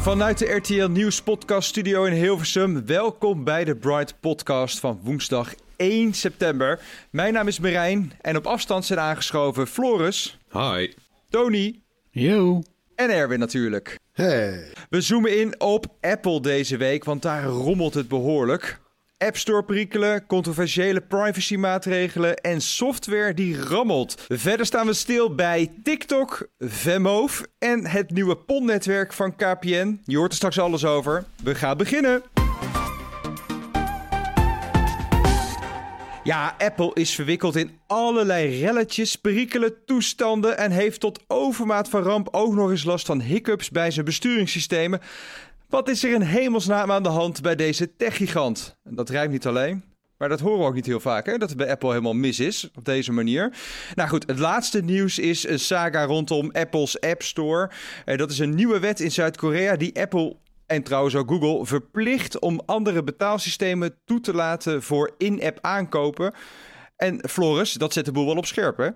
Ja, vanuit de RTL Nieuws podcast studio in Hilversum. Welkom bij de Bright podcast van woensdag 1 september. Mijn naam is Marijn en op afstand zijn aangeschoven Floris. Hi. Tony. Yo. En Erwin natuurlijk. Hey. We zoomen in op Apple deze week, want daar rommelt het behoorlijk. App Store perikelen, controversiële privacymaatregelen en software die rammelt. Verder staan we stil bij TikTok, Vemoof en het nieuwe PON-netwerk van KPN. Je hoort er straks alles over. We gaan beginnen. Ja, Apple is verwikkeld in allerlei relletjes, perikelen, toestanden en heeft tot overmaat van ramp ook nog eens last van hiccups bij zijn besturingssystemen. Wat is er in hemelsnaam aan de hand bij deze techgigant? Dat rijmt niet alleen. Maar dat horen we ook niet heel vaak, hè? dat het bij Apple helemaal mis is op deze manier. Nou goed, het laatste nieuws is een saga rondom Apple's App Store. Eh, dat is een nieuwe wet in Zuid-Korea die Apple en trouwens ook Google verplicht om andere betaalsystemen toe te laten voor in-app aankopen. En Floris, dat zet de boel wel op scherp, hè?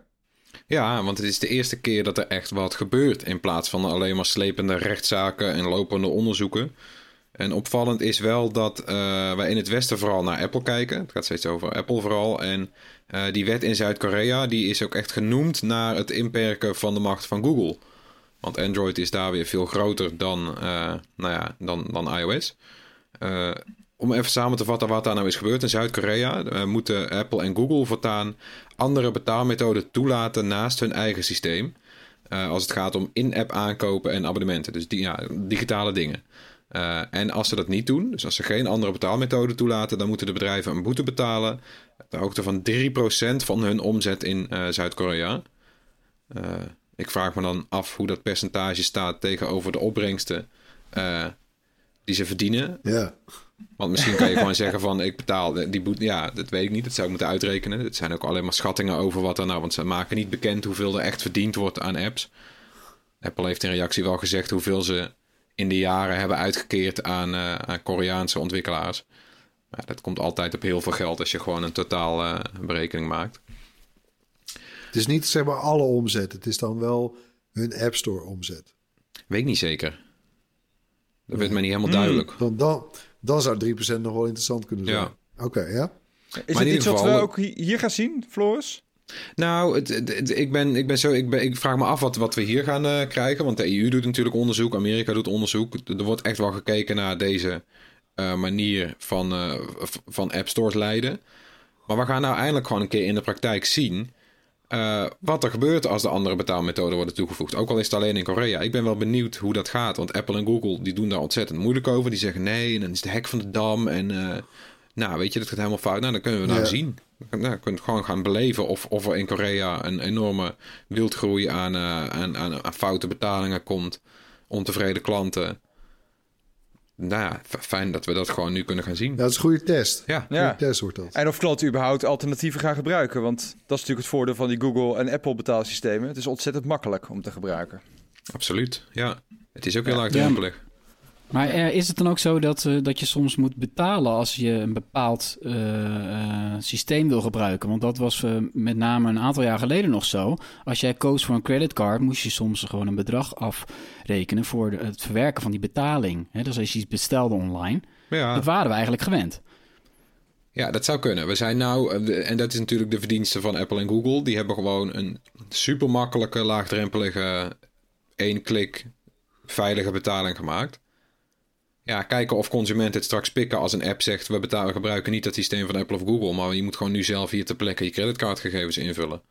Ja, want het is de eerste keer dat er echt wat gebeurt in plaats van alleen maar slepende rechtszaken en lopende onderzoeken. En opvallend is wel dat uh, wij in het Westen vooral naar Apple kijken. Het gaat steeds over Apple vooral. En uh, die wet in Zuid-Korea die is ook echt genoemd naar het inperken van de macht van Google. Want Android is daar weer veel groter dan, uh, nou ja, dan, dan iOS. Om even samen te vatten wat daar nou is gebeurd in Zuid-Korea, moeten Apple en Google voortaan andere betaalmethoden toelaten naast hun eigen systeem. Uh, als het gaat om in-app aankopen en abonnementen. Dus die, ja, digitale dingen. Uh, en als ze dat niet doen, dus als ze geen andere betaalmethode toelaten, dan moeten de bedrijven een boete betalen. De hoogte van 3% van hun omzet in Zuid-Korea. ik vraag me dan af hoe dat percentage staat tegenover de opbrengsten die ze verdienen. Ja. Want misschien kan je gewoon zeggen van ik betaal die boete. Ja, dat weet ik niet. Dat zou ik moeten uitrekenen. Het zijn ook alleen maar schattingen over wat er nou. Want ze maken niet bekend hoeveel er echt verdiend wordt aan apps. Apple heeft in reactie wel gezegd hoeveel ze in de jaren hebben uitgekeerd aan, uh, aan Koreaanse ontwikkelaars. Maar dat komt altijd op heel veel geld als je gewoon een totaal uh, berekening maakt. Het is niet zeg maar alle omzet. Het is dan wel hun App Store omzet. Weet ik niet zeker. Dat werd mij niet helemaal duidelijk. Dan, dan, dan zou 3% nog wel interessant kunnen zijn. Ja. Oké, okay, ja. Is het iets wat we ook hier gaan zien, Floris? Nou, het, het, het, ik, ben, ik, ben zo, ik, ben, ik vraag me af wat, wat we hier gaan uh, krijgen. Want de EU doet natuurlijk onderzoek, Amerika doet onderzoek. Er wordt echt wel gekeken naar deze uh, manier van, uh, van app stores leiden. Maar we gaan nou eindelijk gewoon een keer in de praktijk zien... Uh, wat er gebeurt als de andere betaalmethoden worden toegevoegd. Ook al is het alleen in Korea. Ik ben wel benieuwd hoe dat gaat. Want Apple en Google die doen daar ontzettend moeilijk over. Die zeggen nee, en dan is de hek van de dam. En uh, nou, weet je, dat gaat helemaal fout. Nou, dan kunnen we nou ja. zien. Nou, kunnen gewoon gaan beleven of, of er in Korea een enorme wildgroei aan, uh, aan, aan, aan foute betalingen komt. Ontevreden klanten. Nou ja, fijn dat we dat gewoon nu kunnen gaan zien. Ja, dat is een goede test. Ja, goede ja. test wordt dat. En of klanten überhaupt alternatieven gaan gebruiken. Want dat is natuurlijk het voordeel van die Google en Apple betaalsystemen. Het is ontzettend makkelijk om te gebruiken. Absoluut, ja. Het is ook heel laagdrempelig. Maar uh, is het dan ook zo dat, uh, dat je soms moet betalen als je een bepaald uh, systeem wil gebruiken? Want dat was met name een aantal jaar geleden nog zo. Als jij koos voor een creditcard, moest je soms gewoon een bedrag afrekenen voor de, het verwerken van die betaling. He, dus als je iets bestelde online, ja. dat waren we eigenlijk gewend. Ja, dat zou kunnen. We zijn nou, en dat is natuurlijk de verdienste van Apple en Google, die hebben gewoon een super makkelijke, laagdrempelige, één klik veilige betaling gemaakt ja, kijken of consumenten het straks pikken als een app zegt: we betalen, gebruiken niet dat systeem van Apple of Google, maar je moet gewoon nu zelf hier ter plekke je creditcardgegevens invullen.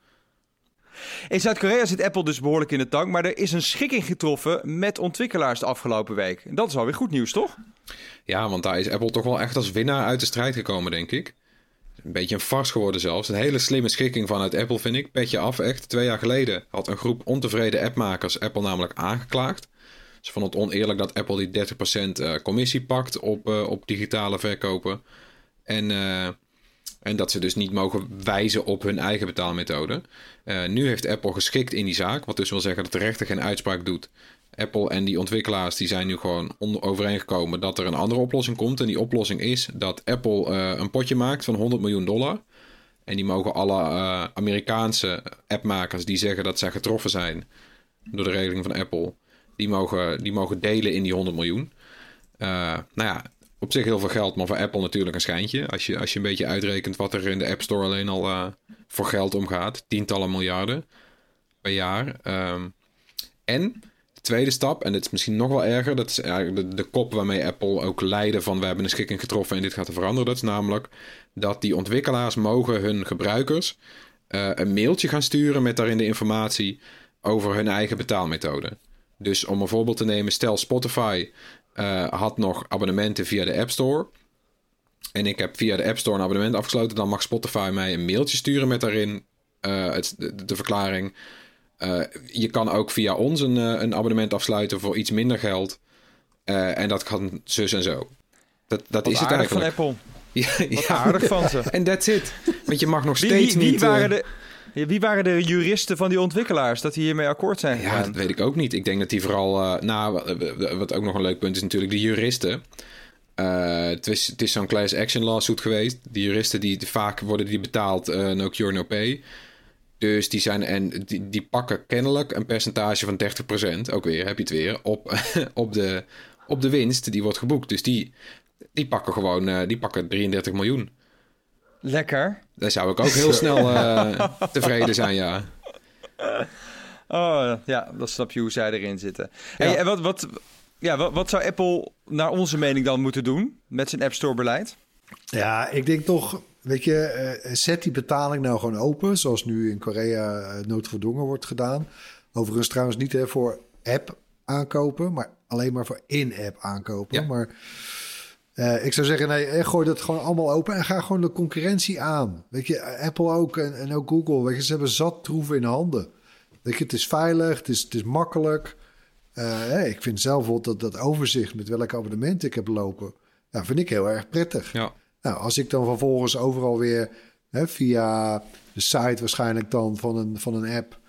In Zuid-Korea zit Apple dus behoorlijk in de tank, maar er is een schikking getroffen met ontwikkelaars de afgelopen week. Dat is alweer goed nieuws, toch? Ja, want daar is Apple toch wel echt als winnaar uit de strijd gekomen, denk ik. Een beetje een fars geworden zelfs. Een hele slimme schikking vanuit Apple, vind ik. Petje af, echt. Twee jaar geleden had een groep ontevreden appmakers Apple namelijk aangeklaagd. Ze vonden het oneerlijk dat Apple die 30% eh, commissie pakt op, uh, op digitale verkopen. En, uh, en dat ze dus niet mogen wijzen op hun eigen betaalmethode. nu heeft Apple geschikt in die zaak, wat dus wil zeggen dat de rechter geen uitspraak doet. Apple en die ontwikkelaars die zijn nu gewoon overeengekomen dat er een andere oplossing komt. En die oplossing is dat Apple een potje maakt van 100 miljoen dollar. En die mogen alle Amerikaanse appmakers die zeggen dat zij getroffen zijn door de regeling van Apple die mogen, die mogen delen in die 100 miljoen. Uh, nou ja, op zich heel veel geld, maar voor Apple natuurlijk een schijntje. Als je, als je een beetje uitrekent wat er in de App Store alleen al uh, voor geld omgaat. Tientallen miljarden per jaar. Um, en de tweede stap, en dit is misschien nog wel erger. Dat is eigenlijk de, kop waarmee Apple ook leidde van we hebben een schikking getroffen en dit gaat er veranderen. Dat is namelijk dat die ontwikkelaars mogen hun gebruikers uh, een mailtje gaan sturen met daarin de informatie over hun eigen betaalmethode. Dus om een voorbeeld te nemen, stel Spotify uh, had nog abonnementen via de App Store. En ik heb via de App Store een abonnement afgesloten. Dan mag Spotify mij een mailtje sturen met daarin uh, het, de, de, verklaring. Uh, je kan ook via ons een, een, abonnement afsluiten voor iets minder geld. en dat kan zus en zo. Dat, dat is het eigenlijk. van Apple. Ja, ja. aardig van ze. En that's it. Want je mag nog steeds niet... Waren de, wie waren de juristen van die ontwikkelaars dat die hiermee akkoord zijn gegaan? Ja, dat weet ik ook niet. Ik denk dat die vooral... Uh, nou, wat ook nog een leuk punt is natuurlijk de juristen. Uh, het is, het is zo'n class action lawsuit geweest. De juristen die vaak worden die betaald, uh, no cure, no pay. Dus die zijn en die, die pakken kennelijk een percentage van 30%, ook weer, heb je het weer, op, op, de, op de winst die wordt geboekt. Dus die, die pakken gewoon uh, die pakken 33 miljoen. Lekker. Daar zou ik ook heel snel uh, tevreden zijn, ja. Oh, ja, dat snap je hoe zij erin zitten. Ja. Hey, en wat, wat, ja, wat, wat zou Apple naar onze mening dan moeten doen met zijn App Store beleid? Ja, ik denk toch, weet je, uh, zet die betaling nou gewoon open, zoals nu in Korea uh, noodgedwongen wordt gedaan. Overigens trouwens niet hè, voor app aankopen, maar alleen maar voor in-app aankopen. Ja. Maar uh, ik zou zeggen, nee, gooi dat gewoon allemaal open en ga gewoon de concurrentie aan. Weet je, Apple ook en, en ook Google. Weet je, ze hebben zat troeven in handen. Weet je, het is veilig, het is, het is makkelijk. Uh, hey, ik vind zelf wel dat, dat overzicht met welke abonnementen ik heb lopen, ja, vind ik heel erg prettig. Ja. Nou, als ik dan vervolgens overal weer hè, via de site waarschijnlijk dan van een, van een app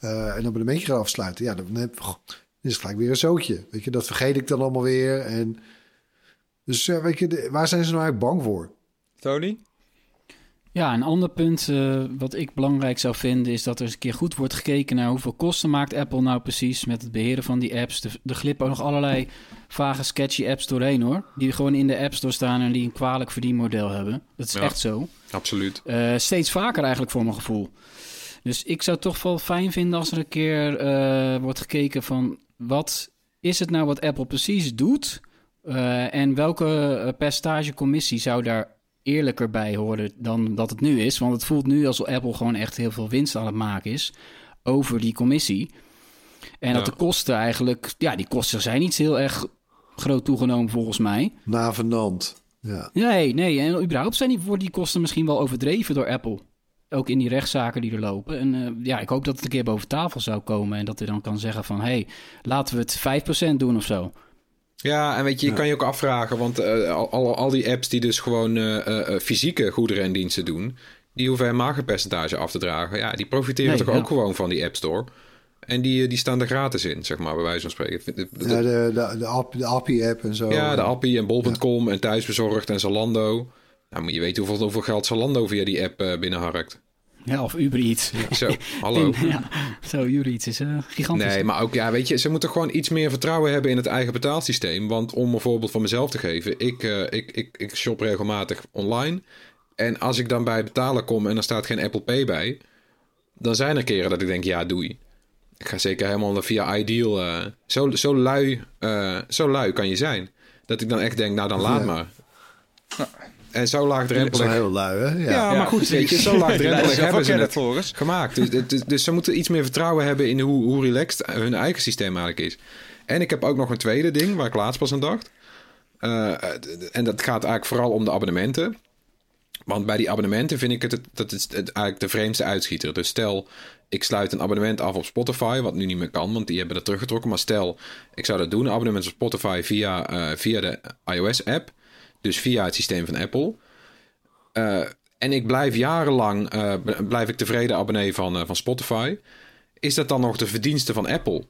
uh, een abonnementje ga afsluiten, ja, dan, heb, is het gelijk weer een zootje. Weet je, dat vergeet ik dan allemaal weer en... Dus uh, weet je, de, waar zijn ze nou eigenlijk bang voor? Tony? Ja, een ander punt uh, wat ik belangrijk zou vinden... is dat er eens een keer goed wordt gekeken naar hoeveel kosten maakt Apple nou precies... met het beheren van die apps. Er glippen ook nog allerlei vage, sketchy apps doorheen, hoor. Die gewoon in de App Store staan en die een kwalijk verdienmodel hebben. Dat is ja, echt zo. Absoluut. Uh, steeds vaker eigenlijk voor mijn gevoel. Dus ik zou toch wel fijn vinden als er een keer uh, wordt gekeken van... wat is het nou wat Apple precies doet... Uh, en welke percentagecommissie zou daar eerlijker bij horen dan dat het nu is? Want het voelt nu alsof Apple gewoon echt heel veel winst aan het maken is over die commissie. En ja. dat de kosten eigenlijk, ja, die kosten zijn niet heel erg groot toegenomen volgens mij. Navenant. Ja. Nee, nee. En überhaupt zijn die, worden die kosten misschien wel overdreven door Apple. Ook in die rechtszaken die er lopen. En uh, ja, ik hoop dat het een keer boven tafel zou komen. En dat hij dan kan zeggen van... hé, hey, laten we het 5% doen of zo. Ja, en weet je, je ja. kan je ook afvragen, want uh, al, al die apps die dus gewoon uh, uh, fysieke goederen en diensten doen, die hoeven helemaal geen percentage af te dragen. Ja, die profiteren nee, toch ja. ook gewoon van die App Store. En die, die staan er gratis in, zeg maar, bij wijze van spreken. De, de, ja, de, de, de, app, de Appie-app en zo. Ja, de Appie en Bol.com en Thuisbezorgd en Zalando. Nou, moet je weten hoeveel, hoeveel geld Zalando via die app binnenharkt. Ja, of Uber Eats. Zo, hallo. ja, zo, Uber Eats is uh, gigantisch. Nee, maar ook, ja, weet je, ze moeten gewoon iets meer vertrouwen hebben in het eigen betaalsysteem. Want om een voorbeeld van mezelf te geven, ik, uh, ik, ik, ik shop regelmatig online. En als ik dan bij betalen kom en er staat geen Apple Pay bij, dan zijn er keren dat ik denk, ja, doei. Ik ga zeker helemaal via Ideal. Uh, zo, zo, lui, zo lui kan je zijn. Dat ik dan echt denk, nou dan laat ja. maar. En zo Dat is laagdrempelig... wel heel lui, hè? Ja. Ja, maar goed, weet je, zo laagdrempelig hebben ze het Floris. gemaakt. Dus, dus, dus ze moeten iets meer vertrouwen hebben in hoe, hoe relaxed hun eigen systeem eigenlijk is. En ik heb ook nog een tweede ding waar ik laatst pas aan dacht. Eh, en dat gaat eigenlijk vooral om de abonnementen. Want bij die abonnementen vind ik het, het- dat is het eigenlijk de vreemdste uitschieter. Dus stel, ik sluit een abonnement af op Spotify, wat nu niet meer kan, want die hebben dat teruggetrokken. Maar stel, ik zou dat doen, een abonnement op Spotify via, eh, via de iOS-app. Dus via het systeem van Apple. Eh, en ik blijf jarenlang eh, blijf ik tevreden abonnee van, eh, van Spotify. Is dat dan nog de verdienste van Apple?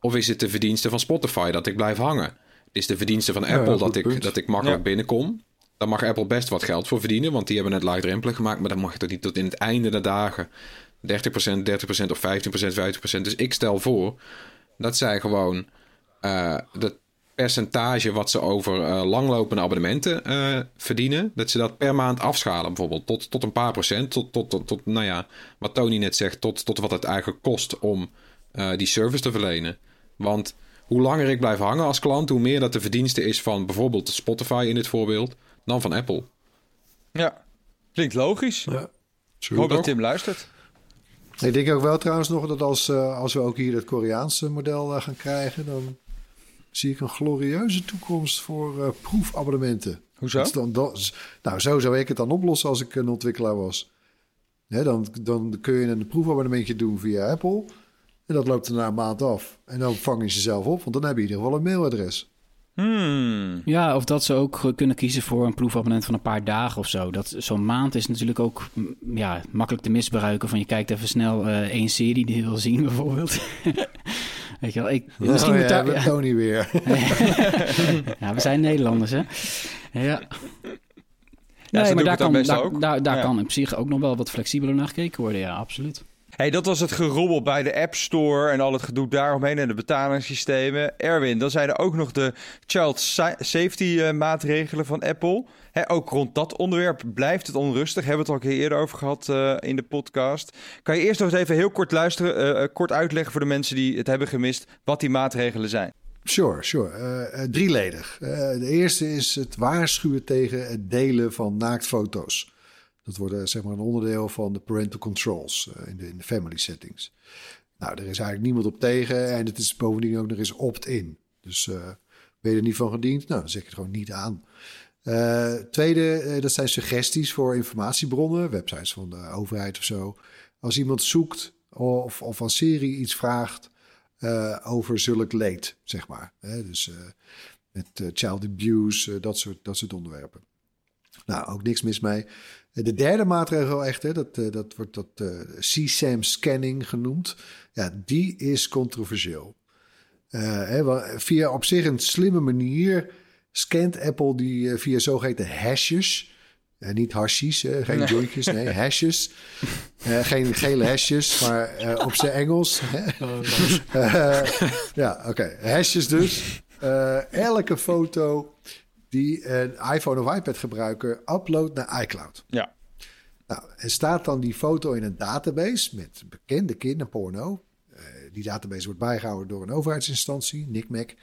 Of is het de verdienste van Spotify dat ik blijf hangen? Het is de verdienste van Apple dat, ik, punt. dat ik makkelijk Ja. binnenkom. Daar mag Apple best wat geld voor verdienen, want die hebben het laagdrempelig gemaakt. Maar dan mag je toch niet tot in het einde der dagen 30%, 30% of 15%, 50%. Dus ik stel voor dat zij gewoon dat percentage wat ze over eh, langlopende abonnementen eh, verdienen, dat ze dat per maand afschalen, bijvoorbeeld tot, tot een paar procent, tot, tot, tot, tot, nou ja, wat Tony net zegt, tot, tot wat het eigenlijk kost om eh, die service te verlenen. Want hoe langer ik blijf hangen als klant, hoe meer dat de verdienste is van bijvoorbeeld Spotify in dit voorbeeld, dan van Apple. Ja, klinkt logisch. Ja. Ik hoop dat Tim luistert. Ik denk ook wel trouwens nog dat als, eh, als we ook hier het Koreaanse model gaan krijgen, dan zie ik een glorieuze toekomst voor eh, proefabonnementen. Hoezo? Dat dan, dat, nou, zo zou ik het dan oplossen als ik een ontwikkelaar was. Hè, dan, dan kun je een proefabonnementje doen via Apple. En dat loopt er na een maand af. En dan vang je ze zelf op, want dan heb je in ieder geval een mailadres. Hmm. Ja, of dat ze ook kunnen kiezen voor een proefabonnement van een paar dagen of zo. Dat Zo'n maand is natuurlijk ook mm, ja, makkelijk te misbruiken. Van je kijkt even snel eh, één serie die je wil zien bijvoorbeeld. Weet je wel, ik, misschien oh, moet ja, daar- we ja. Tony weer. ja, we zijn Nederlanders, hè? Ja. Nee, doe maar daar kan, daar, daar, daar Ja. kan in zich ook nog wel wat flexibeler naar gekeken worden. Ja, absoluut. Hey, dat was het gerobbel bij de App Store en al het gedoe daaromheen en de betalingssystemen. Erwin, dan zijn er ook nog de child sa- safety eh, maatregelen van Apple. Ook rond dat onderwerp blijft het onrustig. Hebben we het al een keer eerder over gehad eh, in de podcast. Kan je eerst nog eens even heel kort luisteren, eh, kort uitleggen voor de mensen die het hebben gemist, wat die maatregelen zijn? Sure, sure. Drieledig. De eerste is het waarschuwen tegen het delen van naaktfoto's. Dat wordt zeg maar een onderdeel van de parental controls eh, in, de, in de family settings. Nou, er is eigenlijk niemand op tegen en het is bovendien ook nog eens opt-in. Dus eh, ben je er niet van gediend? Nou, dan zeg je het gewoon niet aan. Eh, tweede, dat zijn suggesties voor informatiebronnen, websites van de overheid of zo. Als iemand zoekt of, of als serie iets vraagt over zulk leed, zeg maar. Dus met child abuse, dat, soort, dat soort onderwerpen. Nou, ook niks mis mee. De derde maatregel echter, dat, eh, dat wordt dat eh CSAM scanning genoemd. Ja, die is controversieel. Eh, hè, via op zich een slimme manier scant Apple die via zogeheten hashes. Eh, niet hashies, geen jointjes, nee, hashes. Eh, geen gele hashes, maar op zijn Engels. Eh, ja, oké. Hashes dus. Elke foto die een iPhone of iPad gebruiker uploadt naar iCloud. Ja. Nou, er staat dan die foto in een database met bekende kinderporno. Eh, die database wordt bijgehouden door een overheidsinstantie, NICMEC.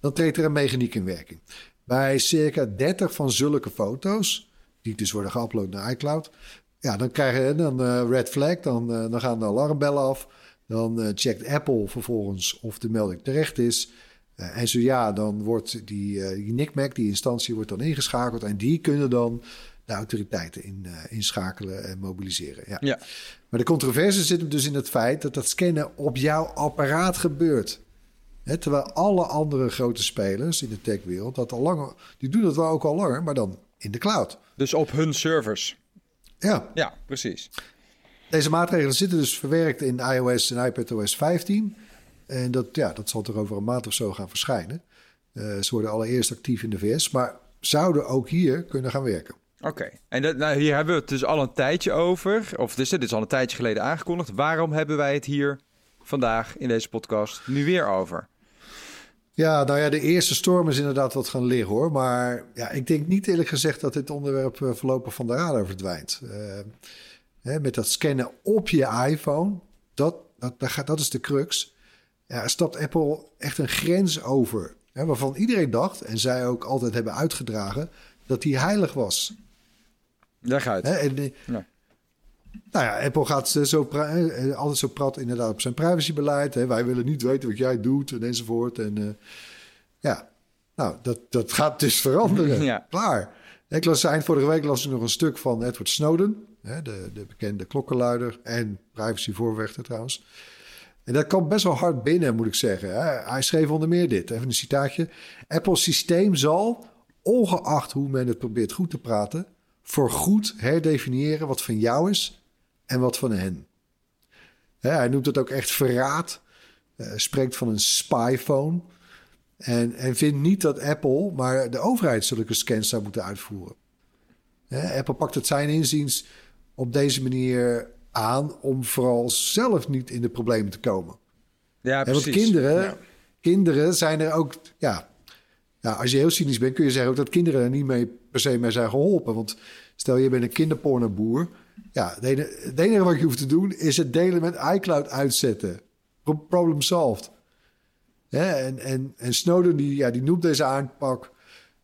Dan treedt er een mechaniek in werking. Bij circa 30 van zulke foto's, die dus worden geüpload naar iCloud, ja, dan krijg je dan eh, red flag, dan, eh, dan gaan de alarmbellen af. Dan checkt Apple vervolgens of de melding terecht is. Eh, en zo ja, dan wordt die, eh die NICMEC, die instantie, wordt dan ingeschakeld. En die kunnen dan de autoriteiten in, eh, inschakelen en mobiliseren. Ja. Ja. Maar de controverse zit hem dus in het feit dat dat scannen op jouw apparaat gebeurt. Hè, terwijl alle andere grote spelers in de techwereld dat al langer, die doen dat wel ook al langer, maar dan in de cloud. Dus op hun servers. Ja, Ja, precies. deze maatregelen zitten dus verwerkt in iOS en iPadOS 15. En dat, ja, dat zal er over een maand of zo gaan verschijnen. Eh, ze worden allereerst actief in de VS, maar zouden ook hier kunnen gaan werken. Oké, en dat, nou, hier hebben we het dus al een tijdje over. Of dus, dit is al een tijdje geleden aangekondigd. Waarom hebben wij het hier vandaag in deze podcast nu weer over? Ja, nou ja, de eerste storm is inderdaad wat gaan liggen hoor. Maar ja, ik denk niet eerlijk gezegd dat dit onderwerp eh, voorlopig van de radar verdwijnt. Eh, hè, met dat scannen op je iPhone, dat, dat, dat, is de crux. Ja, stapt Apple echt een grens over. Hè, waarvan iedereen dacht, en zij ook altijd hebben uitgedragen, dat die heilig was. Leg uit. Hè, en, Ja. Nou ja, Apple gaat zo eh, altijd zo prat inderdaad op zijn privacybeleid. Hè. Wij willen niet weten wat jij doet en enzovoort. En eh, ja, nou, dat, dat gaat dus veranderen. Ja. Klaar. Ik las eind vorige week las ik nog een stuk van Edward Snowden, hè, de, de bekende klokkenluider en privacyvoorvechter trouwens. En dat kwam best wel hard binnen, moet ik zeggen. Hij schreef onder meer dit, even een citaatje. Apple's systeem zal, ongeacht hoe men het probeert goed te praten, voorgoed herdefiniëren wat van jou is en wat van hen. Hij noemt het ook echt verraad. eh, spreekt van een spyphone. En, en vindt niet dat Apple, maar de overheid zulke scans zou moeten uitvoeren. Apple pakt het zijn inziens op deze manier aan om vooral zelf niet in de problemen te komen. Ja, want precies. kinderen, Ja. kinderen zijn er ook, ja, als je heel cynisch bent, kun je zeggen ook dat kinderen er niet mee per se mee zijn geholpen. Want stel je bent een kinderpornoboer, ja, het enige, het enige wat je hoeft te doen is het delen met iCloud uitzetten. Pro- Problem solved. En, en, en Snowden die, ja, die noemt deze aanpak,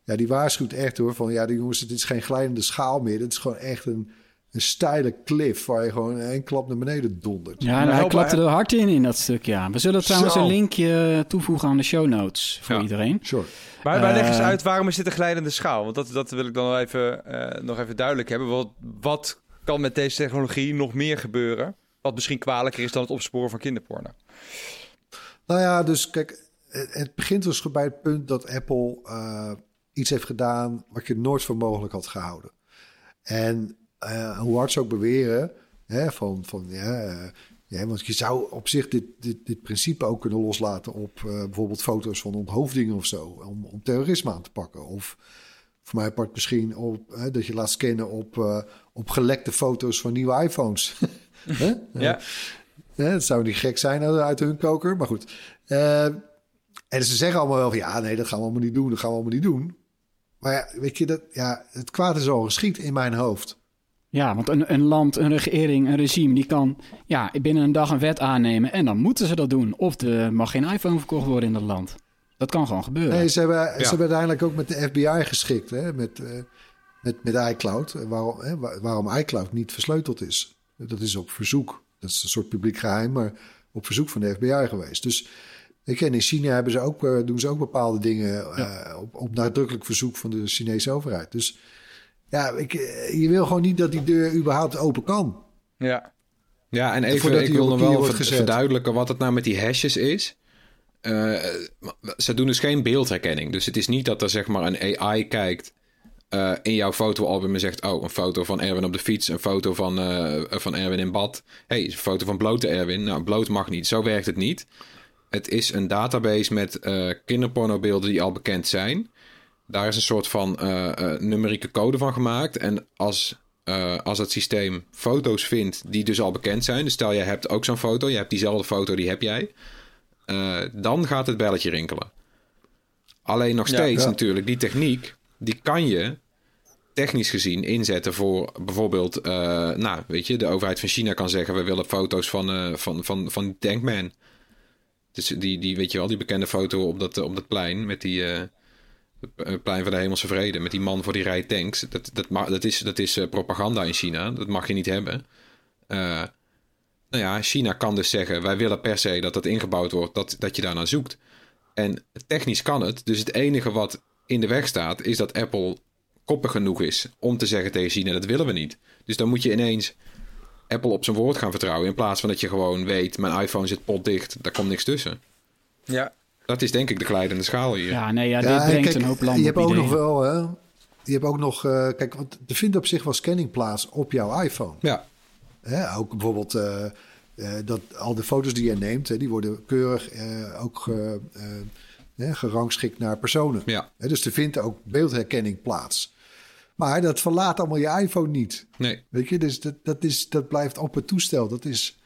ja, die waarschuwt echt hoor, van ja, die jongens, dit is geen glijdende schaal meer. Dit is gewoon echt een, een steile cliff waar je gewoon één klap naar beneden dondert. Ja, en Maar hij klapte er hard in in dat stuk, ja. We zullen trouwens Zo. een linkje toevoegen aan de show notes voor Ja. iedereen. Sure. Maar, maar leg eens Eh, uit, waarom is dit een glijdende schaal? Want dat, dat wil ik dan wel even, eh, nog even duidelijk hebben. Wat, wat kan met deze technologie nog meer gebeuren? Wat misschien kwalijker is dan het opsporen van kinderporno. Nou ja, dus kijk, het, het begint dus bij het punt dat Apple eh, iets heeft gedaan wat je nooit voor mogelijk had gehouden. En eh, hoe hard ze ook beweren, hè, van, van ja, eh, ja, want je zou op zich dit, dit, dit principe ook kunnen loslaten op eh, bijvoorbeeld foto's van onthoofdingen of zo, om, om terrorisme aan te pakken. Of voor mij part misschien op, hè, dat je laat scannen op, op gelekte foto's van nieuwe iPhones. Ja. Het zou niet gek zijn uit- hun koker, maar goed. En ze zeggen allemaal wel van ja, nee, dat gaan we allemaal niet doen, dat gaan we allemaal niet doen. Maar ja, weet je, dat, ja, het kwaad is al geschied in mijn hoofd. Ja, want een, een land, een regering, een regime, die kan ja, binnen een dag een wet aannemen en dan moeten ze dat doen. Of er mag geen iPhone verkocht worden in dat land. Dat kan gewoon gebeuren. Nee, ze hebben, ze hebben uiteindelijk ook met de FBI geschikt, hè, met, eh, met, met iCloud. En Waarom, hè, waar- waarom iCloud niet versleuteld is. Dat is op verzoek. Dat is een soort publiek geheim, maar op verzoek van de FBI geweest. Dus ik ken in China hebben ze ook, eh, doen ze ook bepaalde dingen eh, op, op nadrukkelijk verzoek van de Chinese overheid. Dus ja, ik, eh, je wil gewoon niet dat die deur überhaupt open kan. Ja. Ja, en even, Voordat ik wil nog wel verduidelijken wat het nou met die hashes is. Eh, ze doen dus geen beeldherkenning. Dus het is niet dat er zeg maar een AI kijkt eh, in jouw fotoalbum en zegt... oh, een foto van Erwin op de fiets, een foto van, van Erwin in bad. hey, een foto van blote Erwin. Nou, bloot mag niet. Zo werkt het niet. Het is een database met kinderpornobeelden die al bekend zijn. Daar is een soort van eh, eh, numerieke code van gemaakt. En als, eh, als het systeem foto's vindt die dus al bekend zijn... dus stel je hebt ook zo'n foto, je hebt diezelfde foto, die heb jij... eh, dan gaat het belletje rinkelen. Alleen nog steeds ja. natuurlijk, die techniek... die kan je technisch gezien inzetten voor bijvoorbeeld... eh, nou, weet je, de overheid van China kan zeggen... we willen foto's van, eh van, van, van Tankman... Dus die, die, weet je wel, die bekende foto op dat, op dat plein met die eh, plein van de hemelse vrede, met die man voor die rij tanks. Dat, dat, dat is, dat is eh, propaganda in China. Dat mag je niet hebben. Eh, nou ja, China kan dus zeggen, wij willen per se dat dat ingebouwd wordt, dat, dat je daarnaar zoekt. En technisch kan het. Dus het enige wat in de weg staat, is dat Apple koppig genoeg is om te zeggen tegen China, dat willen we niet. Dus dan moet je ineens Apple op zijn woord gaan vertrouwen. In plaats van dat je gewoon weet, mijn iPhone zit potdicht, daar komt niks tussen. Ja. Dat is denk ik de glijdende schaal hier. Ja, nee, ja, Ja, dit brengt kijk, een hoop landen Je hebt op ook ideeën. nog wel, hè, je hebt ook nog, eh, kijk, want er vindt op zich wel scanning plaats op jouw iPhone. Ja, Hè, ook bijvoorbeeld eh, eh, dat al de foto's die je neemt, hè, die worden keurig eh, ook eh, gerangschikt naar personen. ja, Hè, dus er vindt ook beeldherkenning plaats. Maar dat verlaat allemaal je iPhone niet. nee. Weet je, dus dat, dat, is, dat blijft op het toestel. Dat is,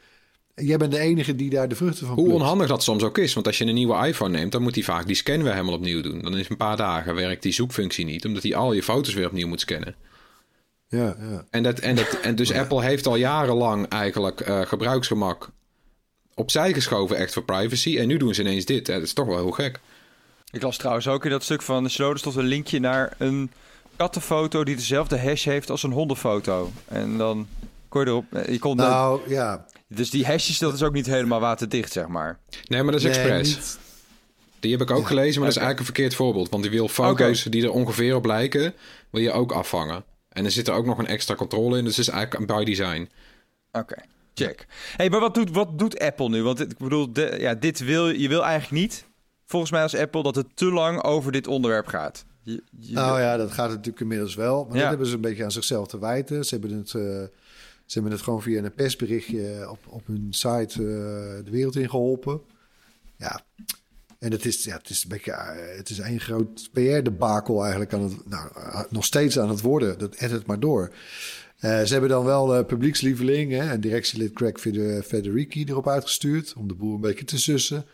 jij bent de enige die daar de vruchten van Hoe plukt. onhandig dat soms ook is. Want als je een nieuwe iPhone neemt, dan moet hij vaak die scan weer helemaal opnieuw doen. Dan is een paar dagen werkt die zoekfunctie niet, omdat hij al je foto's weer opnieuw moet scannen. Ja, ja. En, dat, en, dat, en dus Apple heeft al jarenlang eigenlijk eh, gebruiksgemak opzij geschoven, echt voor privacy. En nu doen ze ineens dit. Hè. Dat is toch wel heel gek. Ik las trouwens ook in dat stuk van de stond een linkje naar een kattenfoto die dezelfde hash heeft als een hondenfoto. En dan kon je erop... eh, Je kon Nou, ja. dus die hashes, dat is ook niet helemaal waterdicht, zeg maar. Nee, maar dat is Nee, expres. niet- Die heb ik ook Ja. gelezen, maar dat is eigenlijk een verkeerd voorbeeld. Want die wil foto's die er ongeveer op lijken, wil je ook afvangen. En er zit er ook nog een extra controle in, dus het is eigenlijk by design. Oké, check. hey, maar wat doet, wat doet Apple nu? Want ik bedoel, de, ja, dit wil, je wil eigenlijk niet, volgens mij als Apple, dat het te lang over dit onderwerp gaat. Je, je Nou ja, dat gaat natuurlijk inmiddels wel. Maar Ja. dat hebben ze een beetje aan zichzelf te wijten. Ze hebben het, eh, ze hebben het gewoon via een persberichtje op, op hun site eh, de wereld in geholpen. Ja, en het is, ja, het is een beetje, het is een groot PR-debakel eigenlijk aan het, nou, eh, nog steeds aan het worden. Dat edit het maar door. Eh, ze hebben dan wel de publiekslieveling hè, en directielid Greg Feder- Federici erop uitgestuurd om de boel een beetje te sussen.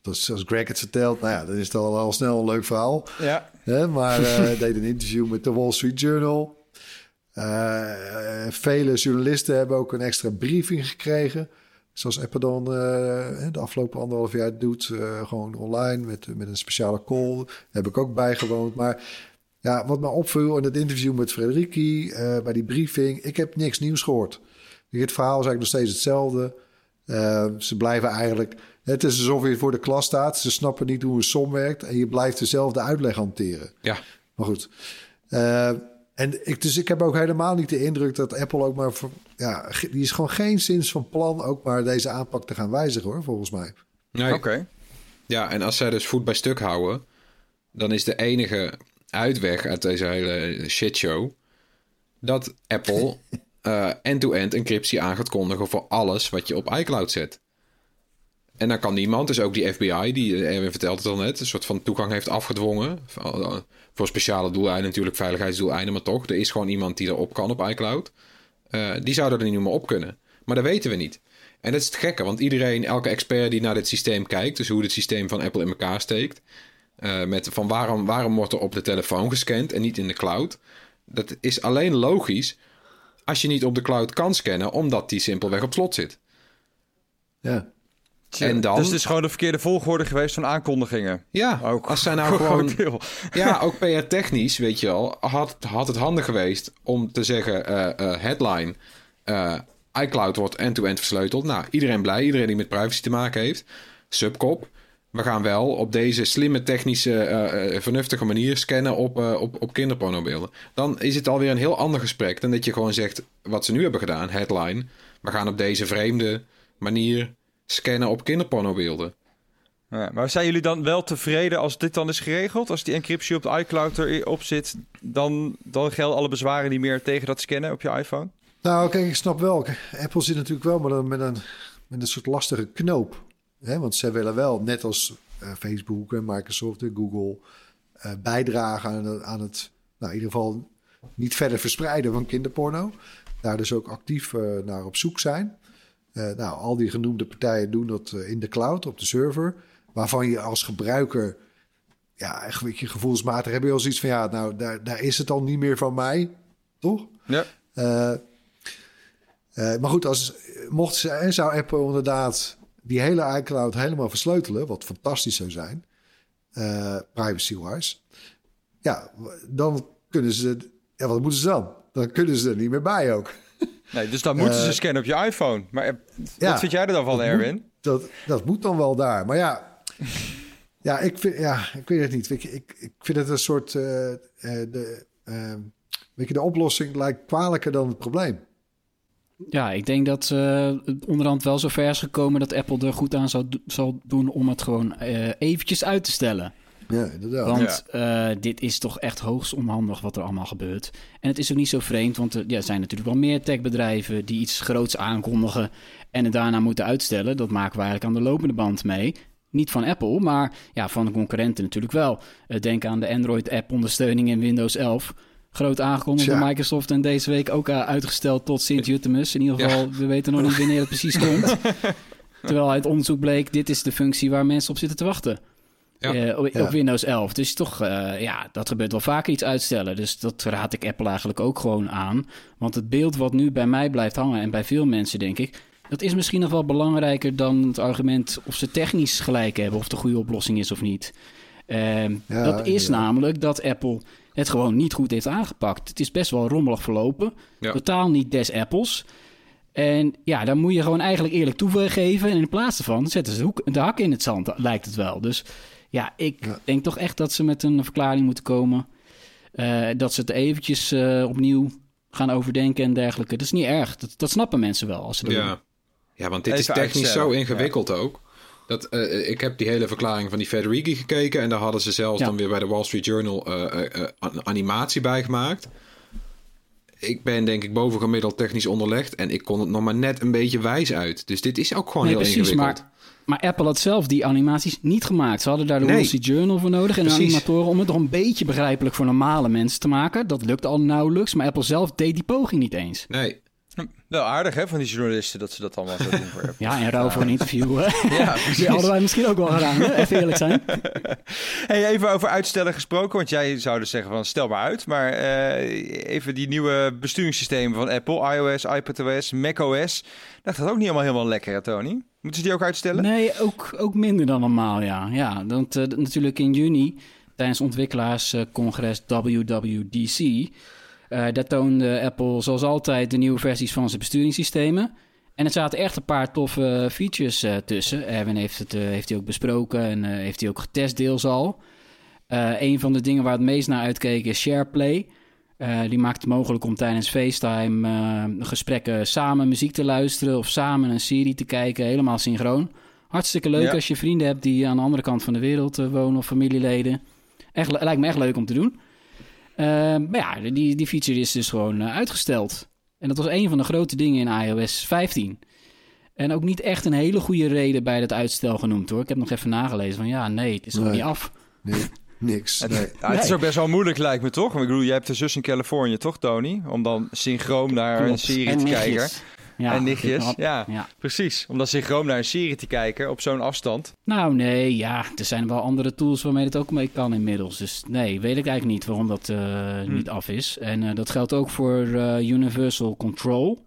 Dat is, als Greg het vertelt, nou ja, dan is het al, al snel een leuk verhaal. ja, Hè, maar hij deed een interview met de Wall Street Journal. Eh, vele journalisten hebben ook een extra briefing gekregen. Zoals Apple dan eh, de afgelopen anderhalf jaar doet. eh, gewoon online met, met een speciale call. Daar heb ik ook bijgewoond. Maar ja, wat me opviel in het interview met Frederici, eh, bij die briefing. Ik heb niks nieuws gehoord. Het verhaal is eigenlijk nog steeds hetzelfde. Ze blijven eigenlijk... Het is alsof je voor de klas staat. Ze snappen niet hoe een som werkt. En je blijft dezelfde uitleg hanteren. Ja, Maar goed. Eh, en ik, dus ik heb ook helemaal niet de indruk dat Apple ook maar... voor- ja, die is gewoon geen zins van plan ook maar deze aanpak te gaan wijzigen hoor, volgens mij. nee. oké. ja, en als zij dus voet bij stuk houden, dan is de enige uitweg uit deze hele shitshow dat Apple eh, end-to-end encryptie aan gaat kondigen voor alles wat je op iCloud zet. En dan kan niemand, dus ook die FBI, die eh, Erwin vertelde het al net, een soort van toegang heeft afgedwongen. Voor voor speciale doeleinden, natuurlijk veiligheidsdoeleinden, maar toch. Er is gewoon iemand die erop kan op iCloud. Eh, die zouden er niet meer op kunnen. Maar dat weten we niet. En dat is het gekke, want iedereen, elke expert die naar dit systeem kijkt, dus hoe het systeem van Apple in elkaar steekt, eh, met van waarom, waarom wordt er op de telefoon gescand en niet in de cloud, dat is alleen logisch als je niet op de cloud kan scannen, omdat die simpelweg op slot zit. Ja. En dan- Dus het is gewoon de verkeerde volgorde geweest van aankondigingen. Ja, Ook als zij nou gewoon. Ja, ook PR-technisch, weet je wel, had, had het handig geweest om te zeggen: eh, eh, headline, eh, iCloud wordt end-to-end versleuteld. Nou, iedereen blij, iedereen die met privacy te maken heeft. Subkop, we gaan wel op deze slimme, technische, vernuftige manier scannen op, op, op kinderpornobeelden. Dan is het alweer een heel ander gesprek dan dat je gewoon zegt: wat ze nu hebben gedaan, headline, we gaan op deze vreemde manier scannen op kinderpornobeelden. Ja, maar zijn jullie dan wel tevreden als dit dan is geregeld? Als die encryptie op de iCloud erop zit, dan, dan gelden alle bezwaren niet meer tegen dat scannen op je iPhone? Nou, kijk, ik snap wel. Apple zit natuurlijk wel met een, met een, met een soort lastige knoop. Hè? Want zij willen wel, net als eh, Facebook en Microsoft en Google, eh, bijdragen aan, het- aan het, nou, in ieder geval niet verder verspreiden van kinderporno. Daar dus ook actief eh, naar op zoek zijn. Eh, nou, al die genoemde partijen doen dat eh, in de cloud, op de server. Waarvan je als gebruiker, ja, beetje gevoelsmatig heb je wel zoiets van, ja, nou, daar, daar is het al niet meer van mij, toch? Ja. Eh, maar goed, als, mocht ze, en zou Apple inderdaad die hele iCloud helemaal versleutelen, wat fantastisch zou zijn, privacy-wise, ja, dan kunnen ze, ja, wat moeten ze dan? Dan kunnen ze er niet meer bij ook. Nee, dus dan moeten ze Eh, scannen op je iPhone. Maar eh, ja, wat vind jij er dan van, dat Erwin? Dat, dat moet dan wel daar. Maar ja, ja, ik, vind, ja ik weet het niet. Ik, ik, ik vind het een soort. eh, eh, de, eh, weet je, de oplossing lijkt kwalijker dan het probleem. Ja, ik denk dat eh, het onderhand wel zo ver is gekomen dat Apple er goed aan zou, zal doen om het gewoon eh, eventjes uit te stellen. Ja, inderdaad. Want eh, dit is toch echt hoogst onhandig wat er allemaal gebeurt. En het is ook niet zo vreemd, want er ja, zijn natuurlijk wel meer techbedrijven die iets groots aankondigen en het daarna moeten uitstellen. Dat maken we eigenlijk aan de lopende band mee. Niet van Apple, maar ja, van de concurrenten natuurlijk wel. Eh, denk aan de Android-app ondersteuning in Windows 11. Groot aangekondigd door. Microsoft en deze week ook eh, uitgesteld tot Sint-Jutemus. In ieder Ja. geval, we weten nog niet wanneer het precies komt. Terwijl uit onderzoek bleek, dit is de functie waar mensen op zitten te wachten. Ja. Eh, op, Ja. op Windows 11. Dus toch, eh, ja, dat gebeurt wel vaker iets uitstellen. Dus dat raad ik Apple eigenlijk ook gewoon aan. Want het beeld wat nu bij mij blijft hangen en bij veel mensen, denk ik, dat is misschien nog wel belangrijker dan het argument of ze technisch gelijk hebben, of de goede oplossing is of niet. Ehm, Ja, dat is namelijk dat Apple het gewoon niet goed heeft aangepakt. Het is best wel rommelig verlopen. Ja. Totaal niet des apples. En ja, daar moet je gewoon eigenlijk eerlijk toegeven. En in plaats daarvan zetten ze de, hoek, de hak in het zand, lijkt het wel. Dus ja, ik Ja. denk toch echt dat ze met een verklaring moeten komen. Eh, dat ze het eventjes eh, opnieuw gaan overdenken en dergelijke. Dat is niet erg. Dat, dat snappen mensen wel als ze dat doen. Ja. ja, want dit Even is technisch uitstellen. zo ingewikkeld ook. Dat, eh, ik heb die hele verklaring van die Federighi gekeken. En daar hadden ze zelfs Ja. dan weer bij de Wall Street Journal eh, eh, eh, een animatie bij gemaakt. Ik ben denk ik bovengemiddeld technisch onderlegd. En ik kon het nog maar net een beetje wijs uit. Dus dit is ook gewoon Nee, heel precies, ingewikkeld. maar, maar Apple had zelf die animaties niet gemaakt. Ze hadden daar de Nee. Wall Street Journal voor nodig en Precies. animatoren om het nog een beetje begrijpelijk voor normale mensen te maken. Dat lukt al nauwelijks, maar Apple zelf deed die poging niet eens. Nee, Wel aardig hè, van die journalisten dat ze dat allemaal zo doen voor Apple. Ja, en ruil voor een interview. hè. Ja, Die hadden wij misschien ook wel gedaan, hè? even eerlijk zijn. Hey, even over uitstellen gesproken, want jij zou dus zeggen van stel maar uit. Maar eh, even die nieuwe besturingssystemen van Apple, iOS, iPadOS, macOS. Dat gaat ook niet allemaal helemaal lekker, hè, Tony? Moeten ze die ook uitstellen? Nee, ook, ook minder dan normaal, ja. Ja, want eh, natuurlijk in juni, tijdens ontwikkelaarscongres WWDC... eh, daar toonde Apple zoals altijd de nieuwe versies van zijn besturingssystemen. En er zaten echt een paar toffe features eh, tussen. Erwin heeft het eh, heeft hij ook besproken en eh, heeft hij ook getest deels al. Eh, een van de dingen waar het meest naar uitkeek is SharePlay. Eh, die maakt het mogelijk om tijdens FaceTime eh, gesprekken samen muziek te luisteren of samen een serie te kijken, helemaal synchroon. Hartstikke leuk Ja. als je vrienden hebt die aan de andere kant van de wereld eh, wonen of familieleden. Echt, lijkt me echt leuk om te doen. Eh, maar ja, die, die feature is dus gewoon uitgesteld. En dat was een van de grote dingen in iOS 15. En ook niet echt een hele goede reden bij dat uitstel genoemd hoor. Ik heb nog even nagelezen van ja, nee, het is nog Nee. niet af. Nee, niks. Het, Nee. ja, het is ook best wel moeilijk, lijkt me toch? Want Ik bedoel, jij hebt een zus in Californië, toch, Tony? Om dan synchroon naar een serie En te nichtjes. kijken. Ja, en nichtjes. Ja, ja. precies. Om dan synchroon naar een serie te kijken op zo'n afstand. Nou, nee, ja, er zijn wel andere tools waarmee het ook mee kan inmiddels. Dus nee, weet ik eigenlijk niet waarom dat eh, Hm. niet af is. En eh, dat geldt ook voor eh, Universal Control.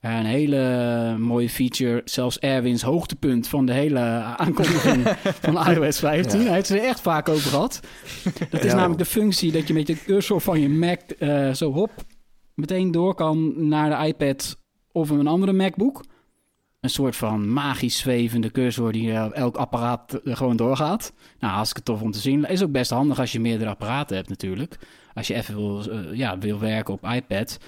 Een hele mooie feature, zelfs Erwin's hoogtepunt van de hele aankondiging van iOS 15. Hij heeft het er echt vaak over gehad. Dat is Ja. namelijk de functie dat je met je cursor van je Mac eh, zo hop meteen door kan naar de iPad of een andere MacBook een soort van magisch zwevende cursor die eh, elk apparaat eh, gewoon doorgaat. Nou, hartstikke tof om te zien. Is ook best handig als je meerdere apparaten hebt natuurlijk. Als je even wil, ja, wil werken op iPad.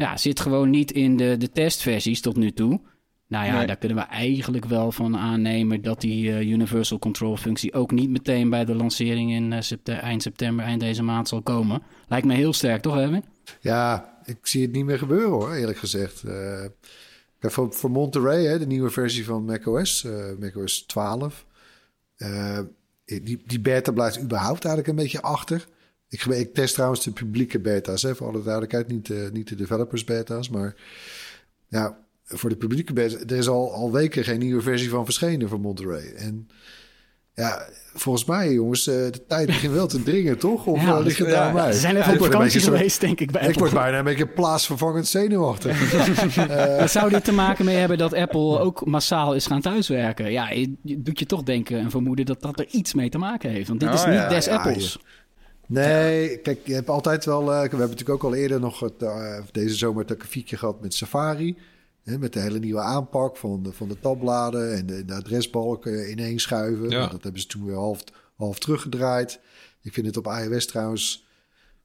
Ja, zit gewoon niet in de, de testversies tot nu toe. Nou ja, Nee. daar kunnen we eigenlijk wel van aannemen dat die eh, Universal Control functie ook niet meteen bij de lancering in eh, septe- eind september, eind deze maand zal komen. Lijkt me heel sterk, toch Erwin? Ja, ik zie het niet meer gebeuren hoor, eerlijk gezegd. Eh, kijk, voor, voor Monterey, hè, de nieuwe versie van macOS, eh macOS 12. eh, die, die beta blijft überhaupt eigenlijk een beetje achter. Ik, ik test trouwens de publieke beta's, hè, voor alle duidelijkheid. Niet, de niet de developers beta's, maar ja, voor de publieke beta. Er is al, al weken geen nieuwe versie van verschenen voor Monterey. En ja, volgens mij jongens, eh, de tijd begint wel te dringen, toch? Of Ja, eh, ja, mij? Ze zijn even Ik op vakantie geweest, denk ik, bij ik Apple. word bijna een beetje plaatsvervangend zenuwachtig. Maar zou dit te maken mee hebben dat Apple ook massaal is gaan thuiswerken? Ja, je, je doet je toch denken en vermoeden dat dat er iets mee te maken heeft. Want dit Oh, is niet ja, des ja, Apples. Nee, kijk, je hebt altijd wel... eh, we hebben natuurlijk ook al eerder nog het, eh, deze zomer het akkefietje gehad met Safari. Hè, met de hele nieuwe aanpak van de, van de tabbladen en de, de adresbalken ineenschuiven. Ja. Nou, dat hebben ze toen weer half, half teruggedraaid. Ik vind het op iOS trouwens...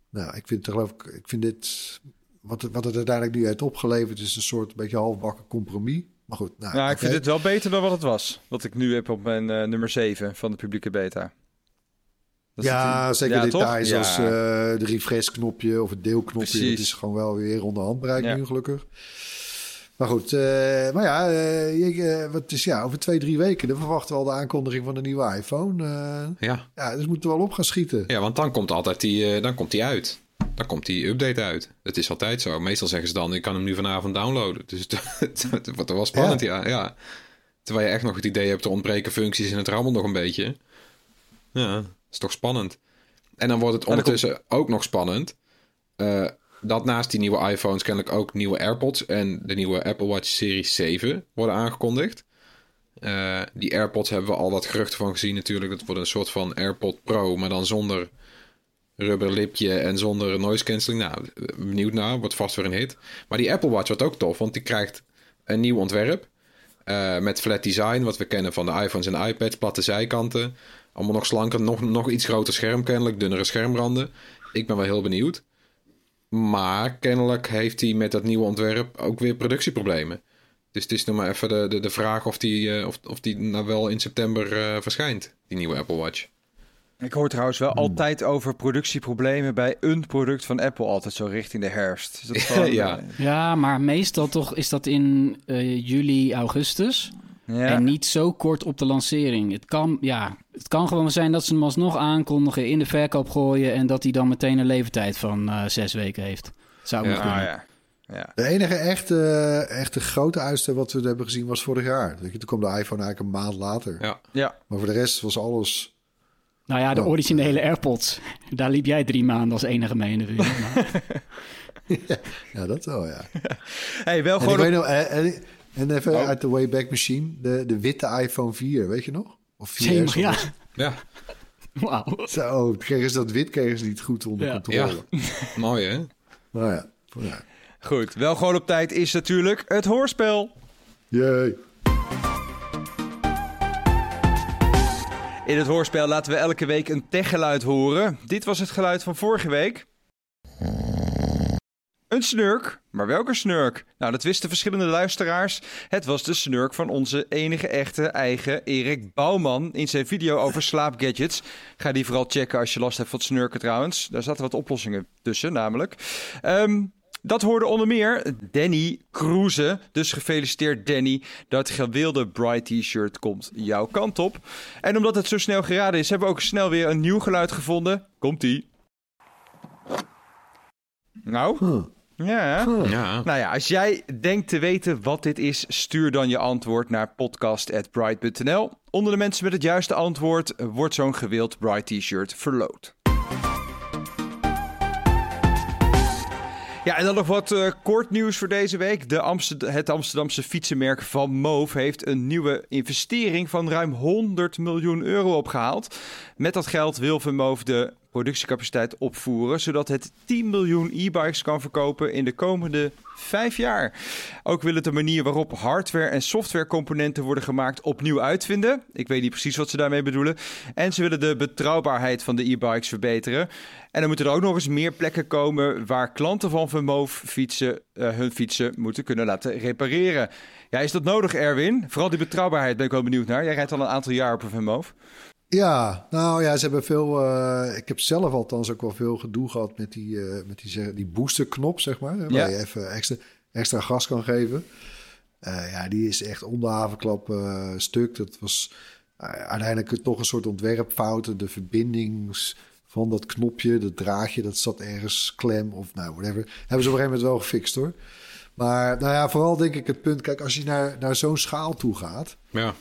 Nou, ik vind het geloof ik... Ik vind dit... Wat, het- wat het uiteindelijk nu heeft opgeleverd is een soort beetje halfbakken compromis. Maar goed, nou, Ja, ik vind het wel beter dan wat het was. Wat ik nu heb op mijn eh, nummer 7 van de publieke beta. Dat Ja, het- zeker ja, details Ja. als eh, de refresh-knopje of het deelknopje. Dat is gewoon wel weer onder handbereik nu, gelukkig. Maar goed, eh, maar ja, eh, wat is, ja, over twee, drie weken dan verwachten we al de aankondiging van de nieuwe iPhone. Ja. ja, dus moeten we wel op gaan schieten. ja, want dan komt altijd die, dan komt die uit. Dan komt die update uit. Het is altijd zo. Meestal zeggen ze dan, ik kan hem nu vanavond downloaden. Dus het, het wordt wel spannend, ja. ja. Terwijl je echt nog het idee hebt, er ontbreken functies en het rammelt nog een beetje. Ja, dat is toch spannend. En dan wordt het ondertussen ook nog spannend... eh, dat naast die nieuwe iPhones kennelijk ook nieuwe AirPods... en de nieuwe Apple Watch Series 7 worden aangekondigd. Eh, die AirPods hebben we al wat geruchten van gezien natuurlijk. Dat wordt een soort van AirPod Pro, maar dan zonder rubber lipje en zonder noise cancelling. Nou, benieuwd naar, wordt vast weer een hit. Maar die Apple Watch wordt ook tof, want die krijgt een nieuw ontwerp. eh, met flat design, wat we kennen van de iPhones en iPads, platte zijkanten. Allemaal nog slanker, nog, nog iets groter scherm kennelijk, dunnere schermranden. Ik ben wel heel benieuwd. Maar kennelijk heeft hij met dat nieuwe ontwerp ook weer productieproblemen. Dus het is nog maar even de, de, de vraag of die, eh, of, of die nou wel in september eh, verschijnt, die nieuwe Apple Watch. Ik hoor trouwens wel altijd over productieproblemen bij een product van Apple, altijd zo richting de herfst. Is dat Ja. eh, Ja, maar meestal toch is dat in eh, juli, augustus. Ja. En niet zo kort op de lancering. Het kan, ja, het kan gewoon zijn dat ze hem alsnog aankondigen, in de verkoop gooien... en dat hij dan meteen een levertijd van eh, zes weken heeft. Zou Ja. ja. Ah, kunnen. ja. ja. De enige echte, echte grote uitstel wat we hebben gezien was vorig jaar. Toen kwam de iPhone eigenlijk een maand later. Ja. Ja. Maar voor de rest was alles... Nou ja, de Oh. originele AirPods. Daar liep jij drie maanden als enige mee in de Ja, dat wel, ja. Hey, wel En, ik gewoon weet nog, en, en- en even Oh. uit de Wayback Machine. De, de witte iPhone 4, weet je nog? Of 4S. Jemig, ja. Ja, Wauw. Zo, kregen ze dat wit kregen ze niet goed onder Ja. controle. mooi hè? Nou ja, ja. Goed, wel gewoon op tijd is natuurlijk het hoorspel. Jee. In het hoorspel laten we elke week een techgeluid horen. Dit was het geluid van vorige week. Een snurk, maar welke snurk? Nou, dat wisten verschillende luisteraars. Het was de snurk van onze enige echte eigen Erik Bouwman in zijn video over slaapgadgets. Ga die vooral checken als je last hebt van snurken trouwens. Daar zaten wat oplossingen tussen namelijk. Ehm, dat hoorde onder meer Danny Kroeze. Dus gefeliciteerd Danny. Dat gewilde Bright T-shirt komt jouw kant op. En omdat het zo snel geraden is, hebben we ook snel weer een nieuw geluid gevonden. Komt-ie. Nou. Ja. Ja. Nou ja, als jij denkt te weten wat dit is, stuur dan je antwoord naar podcast.bright.nl. Onder de mensen met het juiste antwoord wordt zo'n gewild Bright T-shirt verloot. Ja, en dan nog wat eh, kort nieuws voor deze week. De Amsterd- het Amsterdamse fietsenmerk Van Moof heeft een nieuwe investering van ruim 100 miljoen euro opgehaald. Met dat geld wil Van Moof de productiecapaciteit opvoeren, zodat het 10 miljoen e-bikes kan verkopen in de komende vijf jaar. Ook wil het de manier waarop hardware- en softwarecomponenten worden gemaakt opnieuw uitvinden. Ik weet niet precies wat ze daarmee bedoelen. En ze willen de betrouwbaarheid van de e-bikes verbeteren. En dan moeten er ook nog eens meer plekken komen waar klanten van Vermoof fietsen, eh, hun fietsen moeten kunnen laten repareren. Ja, is dat nodig, Erwin? Vooral die betrouwbaarheid ben ik wel benieuwd naar. Jij rijdt al een aantal jaar op een Vermoof. Ja, nou ja, ze hebben veel. eh, ik heb zelf althans ook wel veel gedoe gehad met die, eh, met die, die boosterknop, zeg maar. Waar Ja. je even extra, extra gas kan geven. Eh, ja, die is echt om de havenklap stuk. Dat was uiteindelijk toch een soort ontwerpfout. De verbindings van dat knopje, dat draadje, dat zat ergens klem of nou, whatever. Hebben ze op een gegeven moment wel gefixt hoor. Maar nou ja, vooral denk ik het punt, kijk, als je naar, naar zo'n schaal toe gaat, Ja.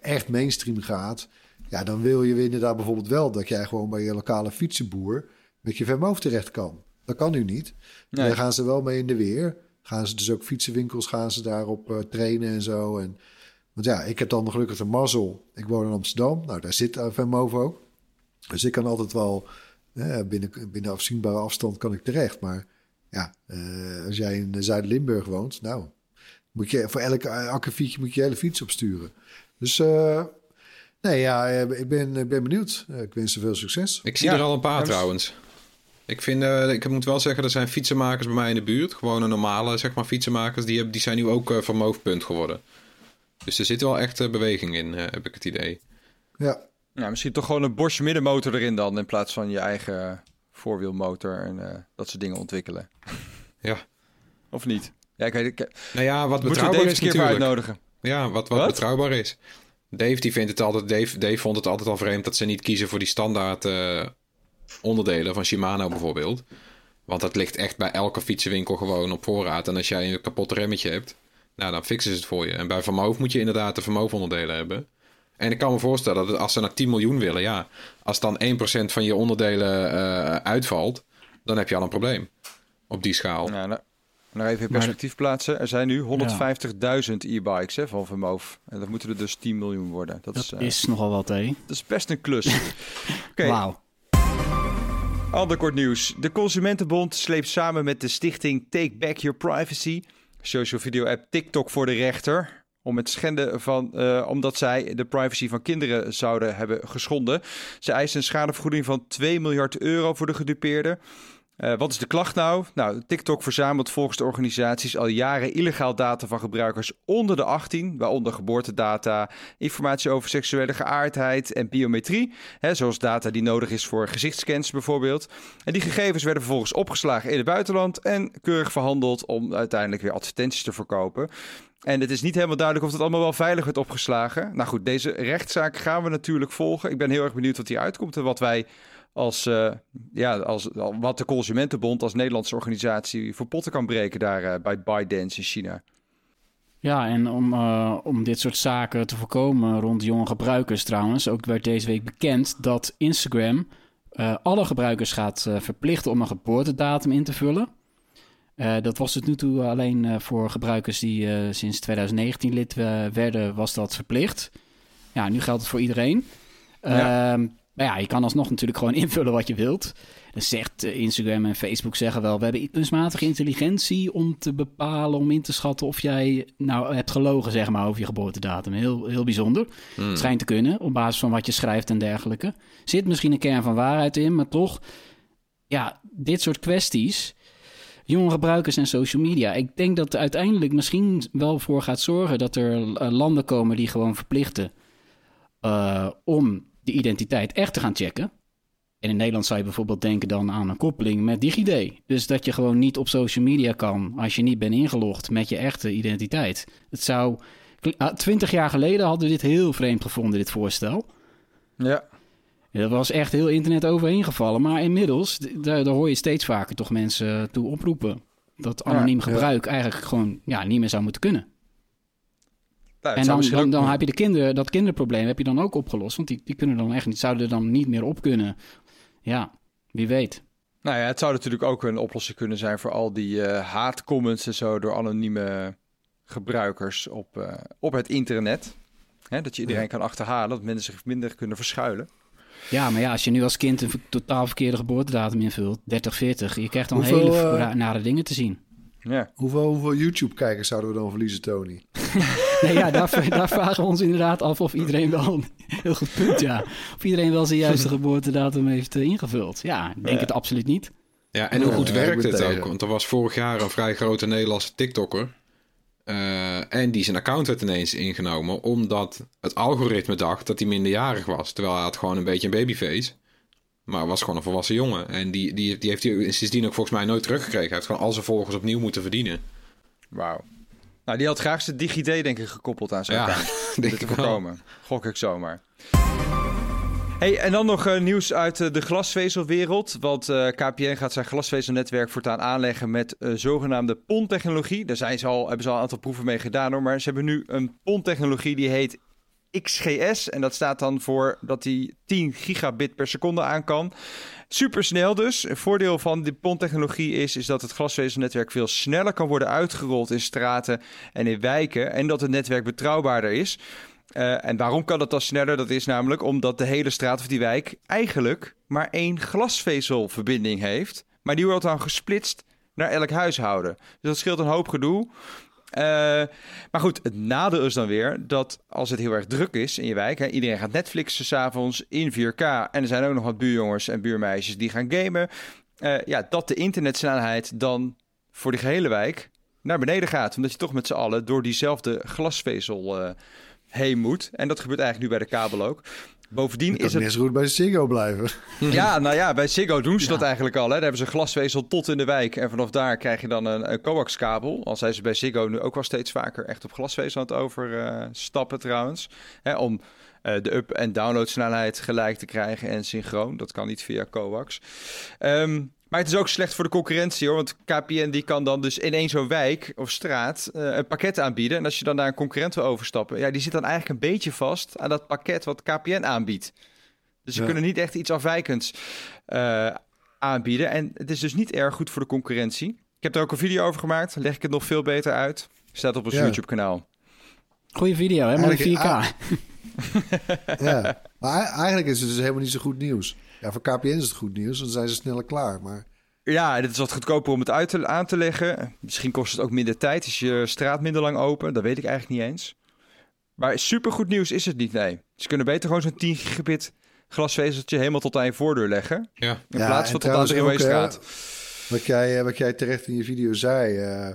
echt mainstream gaat, ja, dan wil je inderdaad bijvoorbeeld wel dat jij gewoon bij je lokale fietsenboer met je vermoof terecht kan. Dat kan nu niet. Nee. Daar gaan ze wel mee in de weer. Gaan ze dus ook fietsenwinkels gaan ze daarop eh, trainen en zo. En, want ja, ik heb dan gelukkig de mazzel. Ik woon in Amsterdam. Nou, daar zit uh, Vermoof ook. Dus ik kan altijd wel eh, binnen, binnen afzienbare afstand kan ik terecht. Maar ja, eh, als jij in Zuid-Limburg woont, nou, moet je voor elk uh, akkefietje moet je hele fiets opsturen. Dus eh, nee, ja, eh, ik ben, ik ben benieuwd. Eh, ik wens ze veel succes. Ik zie Ja. er al een paar Ja, trouwens. Ik, vind, eh, ik moet wel zeggen, er zijn fietsenmakers bij mij in de buurt. Gewoon een normale, zeg maar, fietsenmakers. Die, hebben, die zijn nu ook uh, vermoofpunt geworden. Dus er zit wel echt uh, beweging in, uh, heb ik het idee. Ja, Ja, misschien toch gewoon een Bosch middenmotor erin dan, in plaats van je eigen voorwielmotor en uh, dat soort dingen ontwikkelen. Ja. Of niet? Ja, ik weet ik, Nou ja, wat Moeten we betrouwbaar is natuurlijk. uitnodigen? Ja, wat, wat, Wat? betrouwbaar is. Dave, die vindt het altijd, Dave, Dave vond het altijd al vreemd dat ze niet kiezen voor die standaard uh, onderdelen van Shimano bijvoorbeeld. Want dat ligt echt bij elke fietsenwinkel gewoon op voorraad. En als jij een kapot remmetje hebt, nou dan fixen ze het voor je. En bij Vermoof moet je inderdaad de Vermoof-onderdelen hebben. En ik kan me voorstellen dat als ze naar 10 miljoen willen, ja, als dan 1% van je onderdelen uh, uitvalt, dan heb je al een probleem op die schaal. Ja, nou, nog even in perspectief plaatsen. Er zijn nu 150.000 e-bikes van Vermoof. En dat moeten er dus 10 miljoen worden. Dat, Dat is, uh, is nogal wat, hé. dat is best een klus. Oké, Wauw. Ander kort nieuws. De Consumentenbond sleept samen met de stichting Take Back Your Privacy... social video app TikTok voor de rechter... Om het schenden van, uh, omdat zij de privacy van kinderen zouden hebben geschonden. Ze eisen een schadevergoeding van 2 miljard euro voor de gedupeerden. Uh, wat is de klacht nou? Nou, TikTok verzamelt volgens de organisaties al jaren illegaal data van gebruikers onder de 18, waaronder geboortedata, informatie over seksuele geaardheid en biometrie, hè, zoals data die nodig is voor gezichtscans bijvoorbeeld. En die gegevens werden vervolgens opgeslagen in het buitenland en keurig verhandeld om uiteindelijk weer advertenties te verkopen. En het is niet helemaal duidelijk of dat allemaal wel veilig werd opgeslagen. Nou goed, deze rechtszaak gaan we natuurlijk volgen. Ik ben heel erg benieuwd wat hier uitkomt en wat wij als, uh, ja, als wat de Consumentenbond als Nederlandse organisatie voor potten kan breken daar uh, bij ByteDance in China. Ja, en om, uh, om dit soort zaken te voorkomen rond jonge gebruikers trouwens, ook werd deze week bekend dat Instagram alle gebruikers gaat verplichten om een geboortedatum in te vullen. dat was het nu toe alleen voor gebruikers die sinds 2019 lid werden, was dat verplicht. Ja, nu geldt het voor iedereen. Ja. Ehm, maar ja, je kan alsnog natuurlijk gewoon invullen wat je wilt. Dan zegt eh, Instagram en Facebook zeggen wel... we hebben kunstmatige intelligentie om te bepalen... om in te schatten of jij nou hebt gelogen, zeg maar, over je geboortedatum. Heel, heel bijzonder. Hmm. Schijnt te kunnen, op basis van wat je schrijft en dergelijke. Zit misschien een kern van waarheid in, maar toch... ja, dit soort kwesties... Jonge gebruikers en social media. Ik denk dat er uiteindelijk misschien wel voor gaat zorgen... dat er eh, landen komen die gewoon verplichten... Uh, om de identiteit echt te gaan checken. En in Nederland zou je bijvoorbeeld denken dan aan een koppeling met DigiD. Dus dat je gewoon niet op social media kan als je niet bent ingelogd met je echte identiteit. Het zou. Ah, twintig jaar geleden hadden we dit heel vreemd gevonden, dit voorstel. Ja. Er was echt heel internet overheen gevallen. Maar inmiddels, daar, daar hoor je steeds vaker toch mensen toe oproepen. Dat anoniem gebruik eigenlijk gewoon ja, niet meer zou moeten kunnen. Nou, en dan, dan, dan, heb je de kinderen, dat kinderprobleem heb je dan ook opgelost. Want die, die kunnen dan echt niet, zouden er dan niet meer op kunnen. Ja, wie weet. Nou ja, het zou natuurlijk ook een oplossing kunnen zijn voor al die uh, haatcomments en zo door anonieme gebruikers op, uh, op het internet. Hè, dat je iedereen kan achterhalen, dat mensen zich minder kunnen verschuilen. Ja, maar ja, als je nu als kind een totaal verkeerde geboortedatum invult, 30, 40, je krijgt dan Hoeveel, hele uh, nare dingen te zien. Ja. Hoeveel, hoeveel YouTube-kijkers zouden we dan verliezen, Tony? nee, ja, daar, daar, vragen we ons inderdaad af of iedereen wel... Een heel goed punt, ja. Of iedereen wel zijn juiste geboortedatum heeft uh, ingevuld. Ja, ik denk het absoluut niet. Ja, en hoe goed werkt het ook? Want er was vorig jaar een vrij grote Nederlandse TikToker... Uh, en die zijn account werd ineens ingenomen... omdat het algoritme dacht dat hij minderjarig was. Terwijl hij had gewoon een beetje een babyface... Maar was gewoon een volwassen jongen. En die, die, die heeft hij sindsdien ook volgens mij nooit teruggekregen. Hij heeft gewoon al zijn volgers opnieuw moeten verdienen. Wauw. Nou, die had graag zijn DigiD denk ik gekoppeld aan zijn ja, account. Dit te voorkomen. Gok ik zomaar. Hey, en dan nog uh, nieuws uit uh, de glasvezelwereld. Want uh, KPN gaat zijn glasvezelnetwerk voortaan aanleggen met zogenaamde PON-technologie. Daar zijn ze al, hebben ze al een aantal proeven mee gedaan hoor. Maar ze hebben nu een PON-technologie die heet XGS. En dat staat dan voor dat hij 10 gigabit per seconde aan kan. Supersnel dus. Een voordeel van de PON-technologie is, is dat het glasvezelnetwerk veel sneller kan worden uitgerold in straten en in wijken. En dat het netwerk betrouwbaarder is. Uh, en waarom kan dat dan sneller? Dat is namelijk omdat de hele straat of die wijk eigenlijk maar één glasvezelverbinding heeft. Maar die wordt dan gesplitst naar elk huishouden. Dus dat scheelt een hoop gedoe. Uh, maar goed, het nadeel is dan weer dat als het heel erg druk is in je wijk, hè, iedereen gaat Netflixen s'avonds in 4K en er zijn ook nog wat buurjongens en buurmeisjes die gaan gamen, uh, ja, dat de internetsnelheid dan voor die gehele wijk naar beneden gaat. Omdat je toch met z'n allen door diezelfde glasvezel uh, heen moet. En dat gebeurt eigenlijk nu bij de kabel ook. Bovendien is het... net zo goed bij Ziggo blijven. Ja, nou ja, bij Ziggo doen ze dat eigenlijk al. Hè. Daar hebben ze glasvezel tot in de wijk. En vanaf daar krijg je dan een, een coaxkabel. Al zijn ze bij Ziggo nu ook wel steeds vaker echt op glasvezel aan het overstappen uh, trouwens. Hè, om uh, de up- en downloadsnelheid gelijk te krijgen en synchroon. Dat kan niet via coax. Um, maar het is ook slecht voor de concurrentie hoor. Want KPN die kan dan dus in één zo'n wijk of straat uh, een pakket aanbieden. En als je dan naar een concurrent wil overstappen, ja, die zit dan eigenlijk een beetje vast aan dat pakket wat KPN aanbiedt. Dus ze kunnen niet echt iets afwijkends uh, aanbieden. En het is dus niet erg goed voor de concurrentie. Ik heb er ook een video over gemaakt. Leg ik het nog veel beter uit. Staat op ons ja. YouTube kanaal. Goeie video, hè? Mooi 4K. ja. Maar eigenlijk is het dus helemaal niet zo goed nieuws. Ja, voor KPN is het goed nieuws, dan zijn ze sneller klaar. Maar Ja, dit is wat goedkoper om het uit te, aan te leggen. Misschien kost het ook minder tijd. Is je straat minder lang open? Dat weet ik eigenlijk niet eens. Maar supergoed nieuws is het niet, nee. Ze kunnen beter gewoon zo'n 10 gigabit glasvezeltje helemaal tot aan je voordeur leggen. Ja. In plaats van tot aan de Ringwaystraat. wat jij, eh, wat jij terecht in je video zei... eh,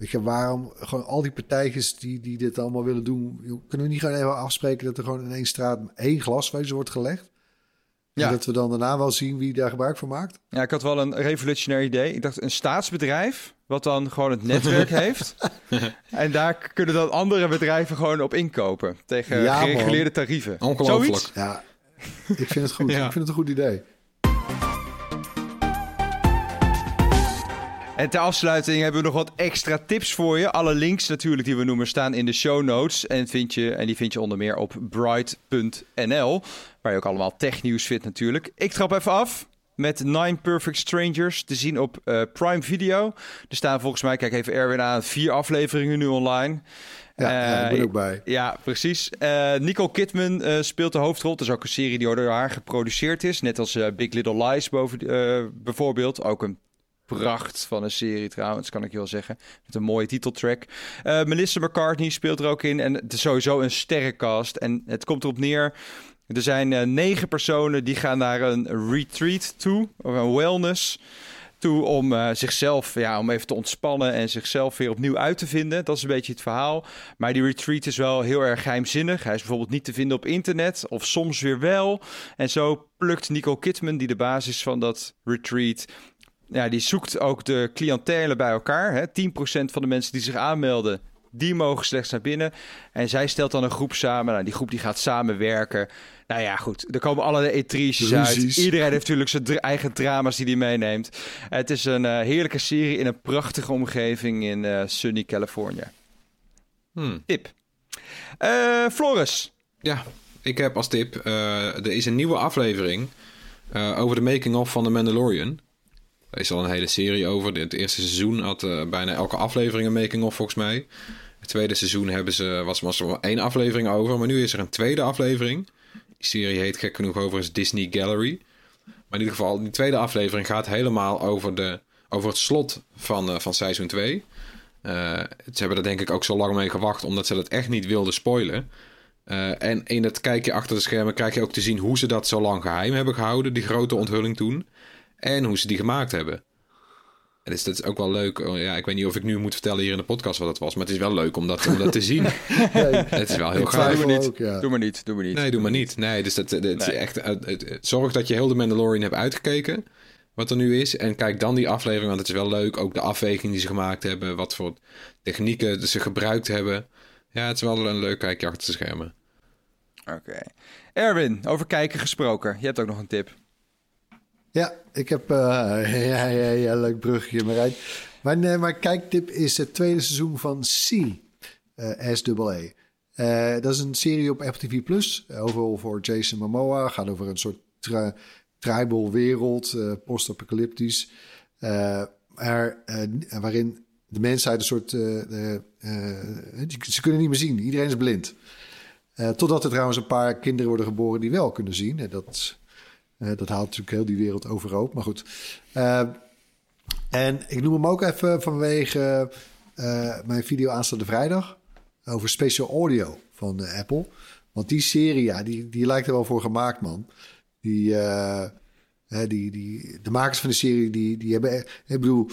weet je, waarom gewoon al die partijtjes die, die dit allemaal willen doen... kunnen we niet gewoon even afspreken dat er gewoon in één straat één glasvezel wordt gelegd? Ja. En dat we dan daarna wel zien wie daar gebruik van maakt? Ja, ik had wel een revolutionair idee. Ik dacht een staatsbedrijf, wat dan gewoon het netwerk heeft. En daar kunnen dan andere bedrijven gewoon op inkopen. Tegen Ja, gereguleerde tarieven. Ongelooflijk. Zoiets? Ja, ik vind het goed. Ja. Ik vind het een goed idee. En ter afsluiting hebben we nog wat extra tips voor je. Alle links natuurlijk die we noemen staan in de show notes. En, vind je, en die vind je onder meer op bright.nl. Waar je ook allemaal technieuws vindt natuurlijk. Ik trap even af met Nine Perfect Strangers te zien op eh, Prime Video. Er staan volgens mij, kijk even Erwin aan, vier afleveringen nu online. Ja, ja, ik ben Eh, ook bij. Ja, precies. Eh, Nicole Kidman speelt de hoofdrol. Het is ook een serie die door haar geproduceerd is. Net als Big Little Lies boven, bijvoorbeeld. Ook een pracht van een serie trouwens, kan ik je wel zeggen. Met een mooie titeltrack. Eh, Melissa McCartney speelt er ook in. En het is sowieso een sterrencast. En het komt erop neer... Er zijn eh, negen personen die gaan naar een retreat toe. Of een wellness toe om eh, zichzelf, ja, om even te ontspannen en zichzelf weer opnieuw uit te vinden. Dat is een beetje het verhaal. Maar die retreat is wel heel erg geheimzinnig. Hij is bijvoorbeeld niet te vinden op internet, of soms weer wel. En zo plukt Nicole Kidman, die de basis van dat retreat, ja, die zoekt ook de cliëntelen bij elkaar. Hè. 10% van de mensen die zich aanmelden, die mogen slechts naar binnen. En zij stelt dan een groep samen. Nou, die groep die gaat samenwerken. Nou ja, goed. Er komen allerlei etriges uit. Iedereen heeft natuurlijk zijn eigen drama's die hij meeneemt. Het is een eh, heerlijke serie in een prachtige omgeving in eh, sunny Californië. Hmm. Tip. Eh, Floris. Ja, ik heb als tip, er is een nieuwe aflevering over de making-of van The Mandalorian. Er is al een hele serie over. Het eerste seizoen had eh, bijna elke aflevering een making-of volgens mij. Het tweede seizoen hebben ze, was, was er wel één aflevering over, maar nu is er een tweede aflevering. Die serie heet gek genoeg overigens Disney Gallery. Maar in ieder geval, die tweede aflevering gaat helemaal over, de, over het slot van, eh, van seizoen 2. Eh, ze hebben er denk ik ook zo lang mee gewacht, omdat ze dat echt niet wilden spoilen. En in het kijkje achter de schermen krijg je ook te zien hoe ze dat zo lang geheim hebben gehouden, die grote onthulling toen. En hoe ze die gemaakt hebben. En dus dat is ook wel leuk. Oh, Ja, ik weet niet of ik nu moet vertellen hier in de podcast wat het was, maar het is wel leuk om dat, om dat te zien. het is wel heel gaaf. twijfel niet. ook, ja. Doe maar niet, doe maar niet. Nee, doe maar niet. Nee, dus dat, dat is Nee. echt. zorg dat je heel de Mandalorian hebt uitgekeken. Wat er nu is. En kijk dan die aflevering, want het is wel leuk. Ook de afweging die ze gemaakt hebben. Wat voor technieken ze gebruikt hebben. Ja, het is wel een leuk kijkje achter de schermen. Oké. Erwin, over kijken gesproken. Je hebt ook nog een tip. Ja, ik heb... eh, ja, ja, ja, leuk brugje, Marijn. Mijn, eh, mijn kijktip is het tweede seizoen van C. eh SAA. Eh, dat is een serie op Apple TV+. Plus. Overal voor Jason Momoa. Gaat over een soort tri- tribal wereld. eh post-apocalyptisch. Eh, eh, waarin de mensheid een soort... eh, eh, eh, ze kunnen niet meer zien. Iedereen is blind. Eh, totdat er trouwens een paar kinderen worden geboren die wel kunnen zien. En dat, eh, dat haalt natuurlijk heel die wereld overhoop. Maar goed. Eh, en ik noem hem ook even vanwege eh, mijn video aanstaande vrijdag. Over special audio van eh, Apple. Want die serie, ja, die, die lijkt er wel voor gemaakt, man. Die, eh, die, die, de makers van de serie, die, die hebben... Ik bedoel,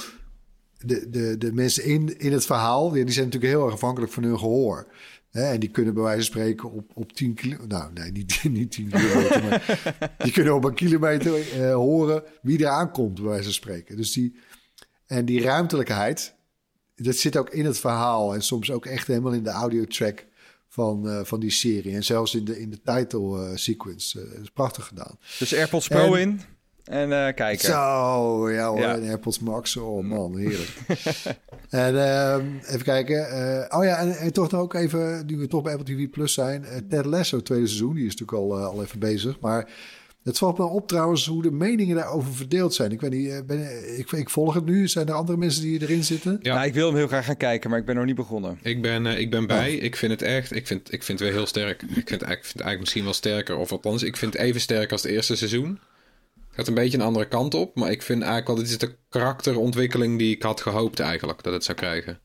de, de, de mensen in, in het verhaal... Die zijn natuurlijk heel erg afhankelijk van hun gehoor. En die kunnen bij wijze van spreken op, op 10 kilometer... Nou, nee, niet, niet 10 kilometer, maar... Die kunnen op een kilometer eh, horen wie er aankomt, bij wijze van spreken. Dus die... En die ruimtelijkheid, dat zit ook in het verhaal... en soms ook echt helemaal in de audiotrack van, eh, van die serie. En zelfs in de, in de title eh, sequence. Dat is prachtig gedaan. Dus AirPods Pro En- in. En eh, kijken. Zo, ja hoor, Ja. en AirPods Max. Oh man, heerlijk. en ehm, even kijken. eh, oh ja, en, en toch nog ook even, nu we toch bij Apple TV Plus zijn. eh, Ted Lasso, tweede seizoen, die is natuurlijk al, eh, al even bezig. Maar Het valt me op trouwens hoe de meningen daarover verdeeld zijn. Ik, weet niet, eh, ben, ik, ik volg het nu. Zijn er andere mensen die erin zitten? Ja. Nou, ik wil hem heel graag gaan kijken, maar ik ben nog niet begonnen. Ik ben, eh, ik ben bij. Ik vind het echt. Ik vind, ik vind het weer heel sterk. Ik vind, het eigenlijk, ik vind het eigenlijk misschien wel sterker. Of althans, ik vind het even sterk als het eerste seizoen. Gaat een beetje een andere kant op. Maar ik vind eigenlijk wel. Dit is de karakterontwikkeling die ik had gehoopt eigenlijk dat het zou krijgen.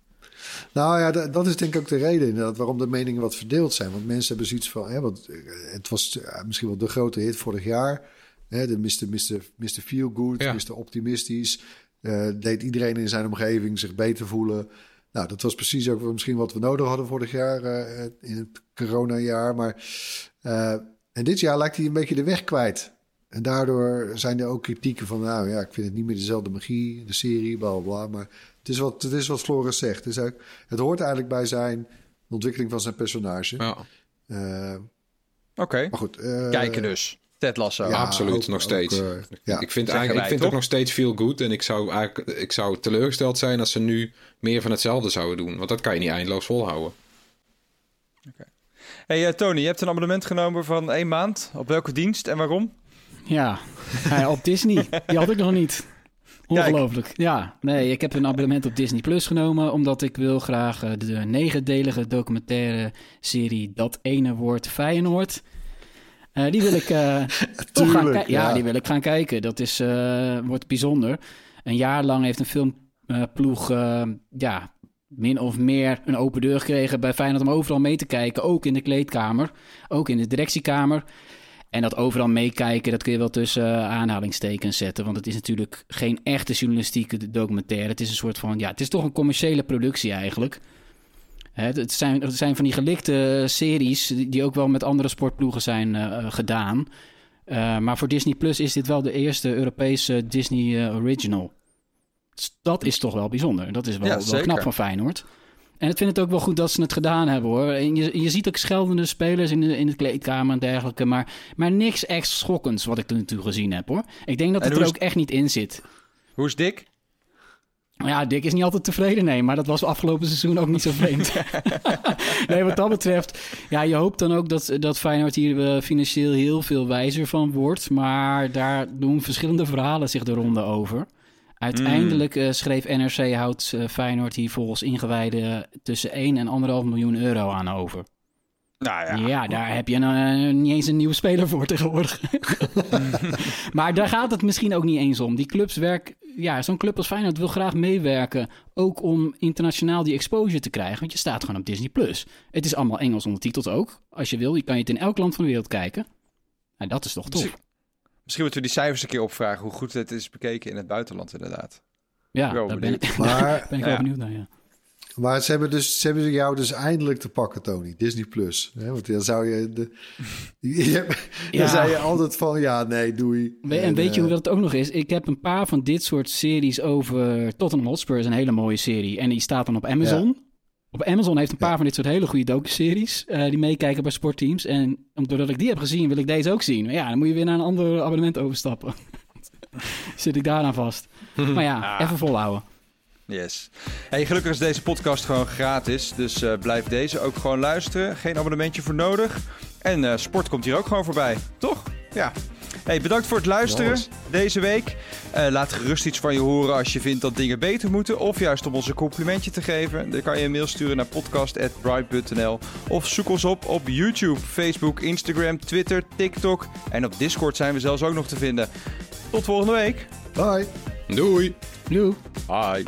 Nou ja, dat, is denk ik ook de reden inderdaad waarom de meningen wat verdeeld zijn. Want mensen hebben zoiets van, hè, want eh, het was eh, misschien wel de grote hit vorig jaar. Hè, de Mr. Mr. Mr. Feel Good, Ja. Mr. Optimistisch. Eh, deed iedereen in zijn omgeving zich beter voelen. Nou, dat was precies ook misschien wat we nodig hadden vorig jaar in het coronajaar. Maar en dit jaar lijkt hij een beetje de weg kwijt. En daardoor zijn er ook kritieken van, nou ja, ik vind het niet meer dezelfde magie, de serie, bla bla. Maar het is wat, het is wat Floris zegt. Het, is ook, het hoort eigenlijk bij zijn ontwikkeling van zijn personage. Ja, Eh, Oké, maar goed. eh, kijken dus. Ted Lasso. ja, absoluut, ook- nog steeds. ook, eh, ja. ik vind, eigenlijk, wij, ik vind toch? ook nog steeds feel good. En ik zou, eigenlijk, ik zou teleurgesteld zijn als ze nu meer van hetzelfde zouden doen. Want dat kan je niet eindeloos volhouden. Hey eh, Tony, je hebt een abonnement genomen van één maand. Op welke dienst en waarom? Ja, op Disney. Die had ik nog niet. Ongelooflijk. Ja, nee, ik heb een abonnement op Disney Plus genomen... omdat ik wil graag eh, de negendelige documentaire serie... Dat ene woord Feyenoord... Eh, die wil ik eh, toch gaan. Ja, ja. die wil ik gaan kijken. Dat is, wordt bijzonder. Een jaar lang heeft een filmploeg... ja, min of meer een open deur gekregen bij Feyenoord... om overal mee te kijken. Ook in de kleedkamer. Ook in de directiekamer. En dat overal meekijken, dat kun je wel tussen eh, aanhalingstekens zetten. Want het is natuurlijk geen echte journalistieke documentaire. Het is een soort van, ja, het is toch een commerciële productie eigenlijk. Het zijn, het zijn van die gelikte series die ook wel met andere sportploegen zijn eh, gedaan. Eh, maar voor Disney Plus is dit wel de eerste Europese Disney eh, original. Dat is toch wel bijzonder. Dat is wel, Ja, wel knap van Feyenoord. En ik vind het ook wel goed dat ze het gedaan hebben hoor. En je, je ziet ook scheldende spelers in de, in de kleedkamer en dergelijke. Maar, maar niks echt schokkends wat ik er natuurlijk gezien heb hoor. Ik denk dat het er ook echt niet in zit. Hoe is Dick? Ja, Dick is niet altijd tevreden, nee. Maar dat was afgelopen seizoen ook niet zo vreemd. nee, wat dat betreft... Ja, je hoopt dan ook dat, dat Feyenoord hier eh, financieel heel veel wijzer van wordt. Maar daar doen verschillende verhalen zich de ronde over. Uiteindelijk eh, schreef NRC houdt eh, Feyenoord hier volgens ingewijden tussen 1 en 1,5 miljoen euro aan over. Nou Ja, daar heb je eh, niet eens een nieuwe speler voor tegenwoordig. maar daar gaat het misschien ook niet eens om. Die clubs werk, ja, zo'n club als Feyenoord wil graag meewerken, ook om internationaal die exposure te krijgen, want je staat gewoon op Disney Plus. Het is allemaal Engels ondertiteld ook. Als je wil, je kan je het in elk land van de wereld kijken. Nou, dat is toch tof. Misschien- moeten we die cijfers een keer opvragen hoe goed het is bekeken in het buitenland inderdaad. Ja, daar ben ik, Maar, ben ik Ja. wel benieuwd naar. Ja. maar ze, hebben dus, ze hebben jou dus eindelijk te pakken, Tony. Disney Plus. Hè? Want dan zou je... De, je, Ja. Dan zei je altijd van, ja, nee, doei. We- En weet je eh, hoe dat ook nog is? Ik heb een paar van dit soort series over Tottenham Hotspur, is een hele mooie serie. En die staat dan op Amazon. Op Amazon heeft een paar van dit soort hele goede docu-series eh, die meekijken bij sportteams. En doordat ik die heb gezien, wil ik deze ook zien. Maar ja, dan moet je weer naar een ander abonnement overstappen. Zit ik daaraan vast. Maar ja, Ah. even volhouden. Yes. Hey, gelukkig is deze podcast gewoon gratis. Dus eh, blijf deze ook gewoon luisteren. Geen abonnementje voor nodig. En eh, sport komt hier ook gewoon voorbij. Toch? Ja. Hey, bedankt voor het luisteren deze week. Eh, laat gerust iets van je horen als je vindt dat dingen beter moeten. Of juist om ons een complimentje te geven. Dan kan je een mail sturen naar podcast.bright.nl. Of zoek ons op op YouTube, Facebook, Instagram, Twitter, TikTok. En op Discord zijn we zelfs ook nog te vinden. Tot volgende week. Bye. Doei! Doei. Bye.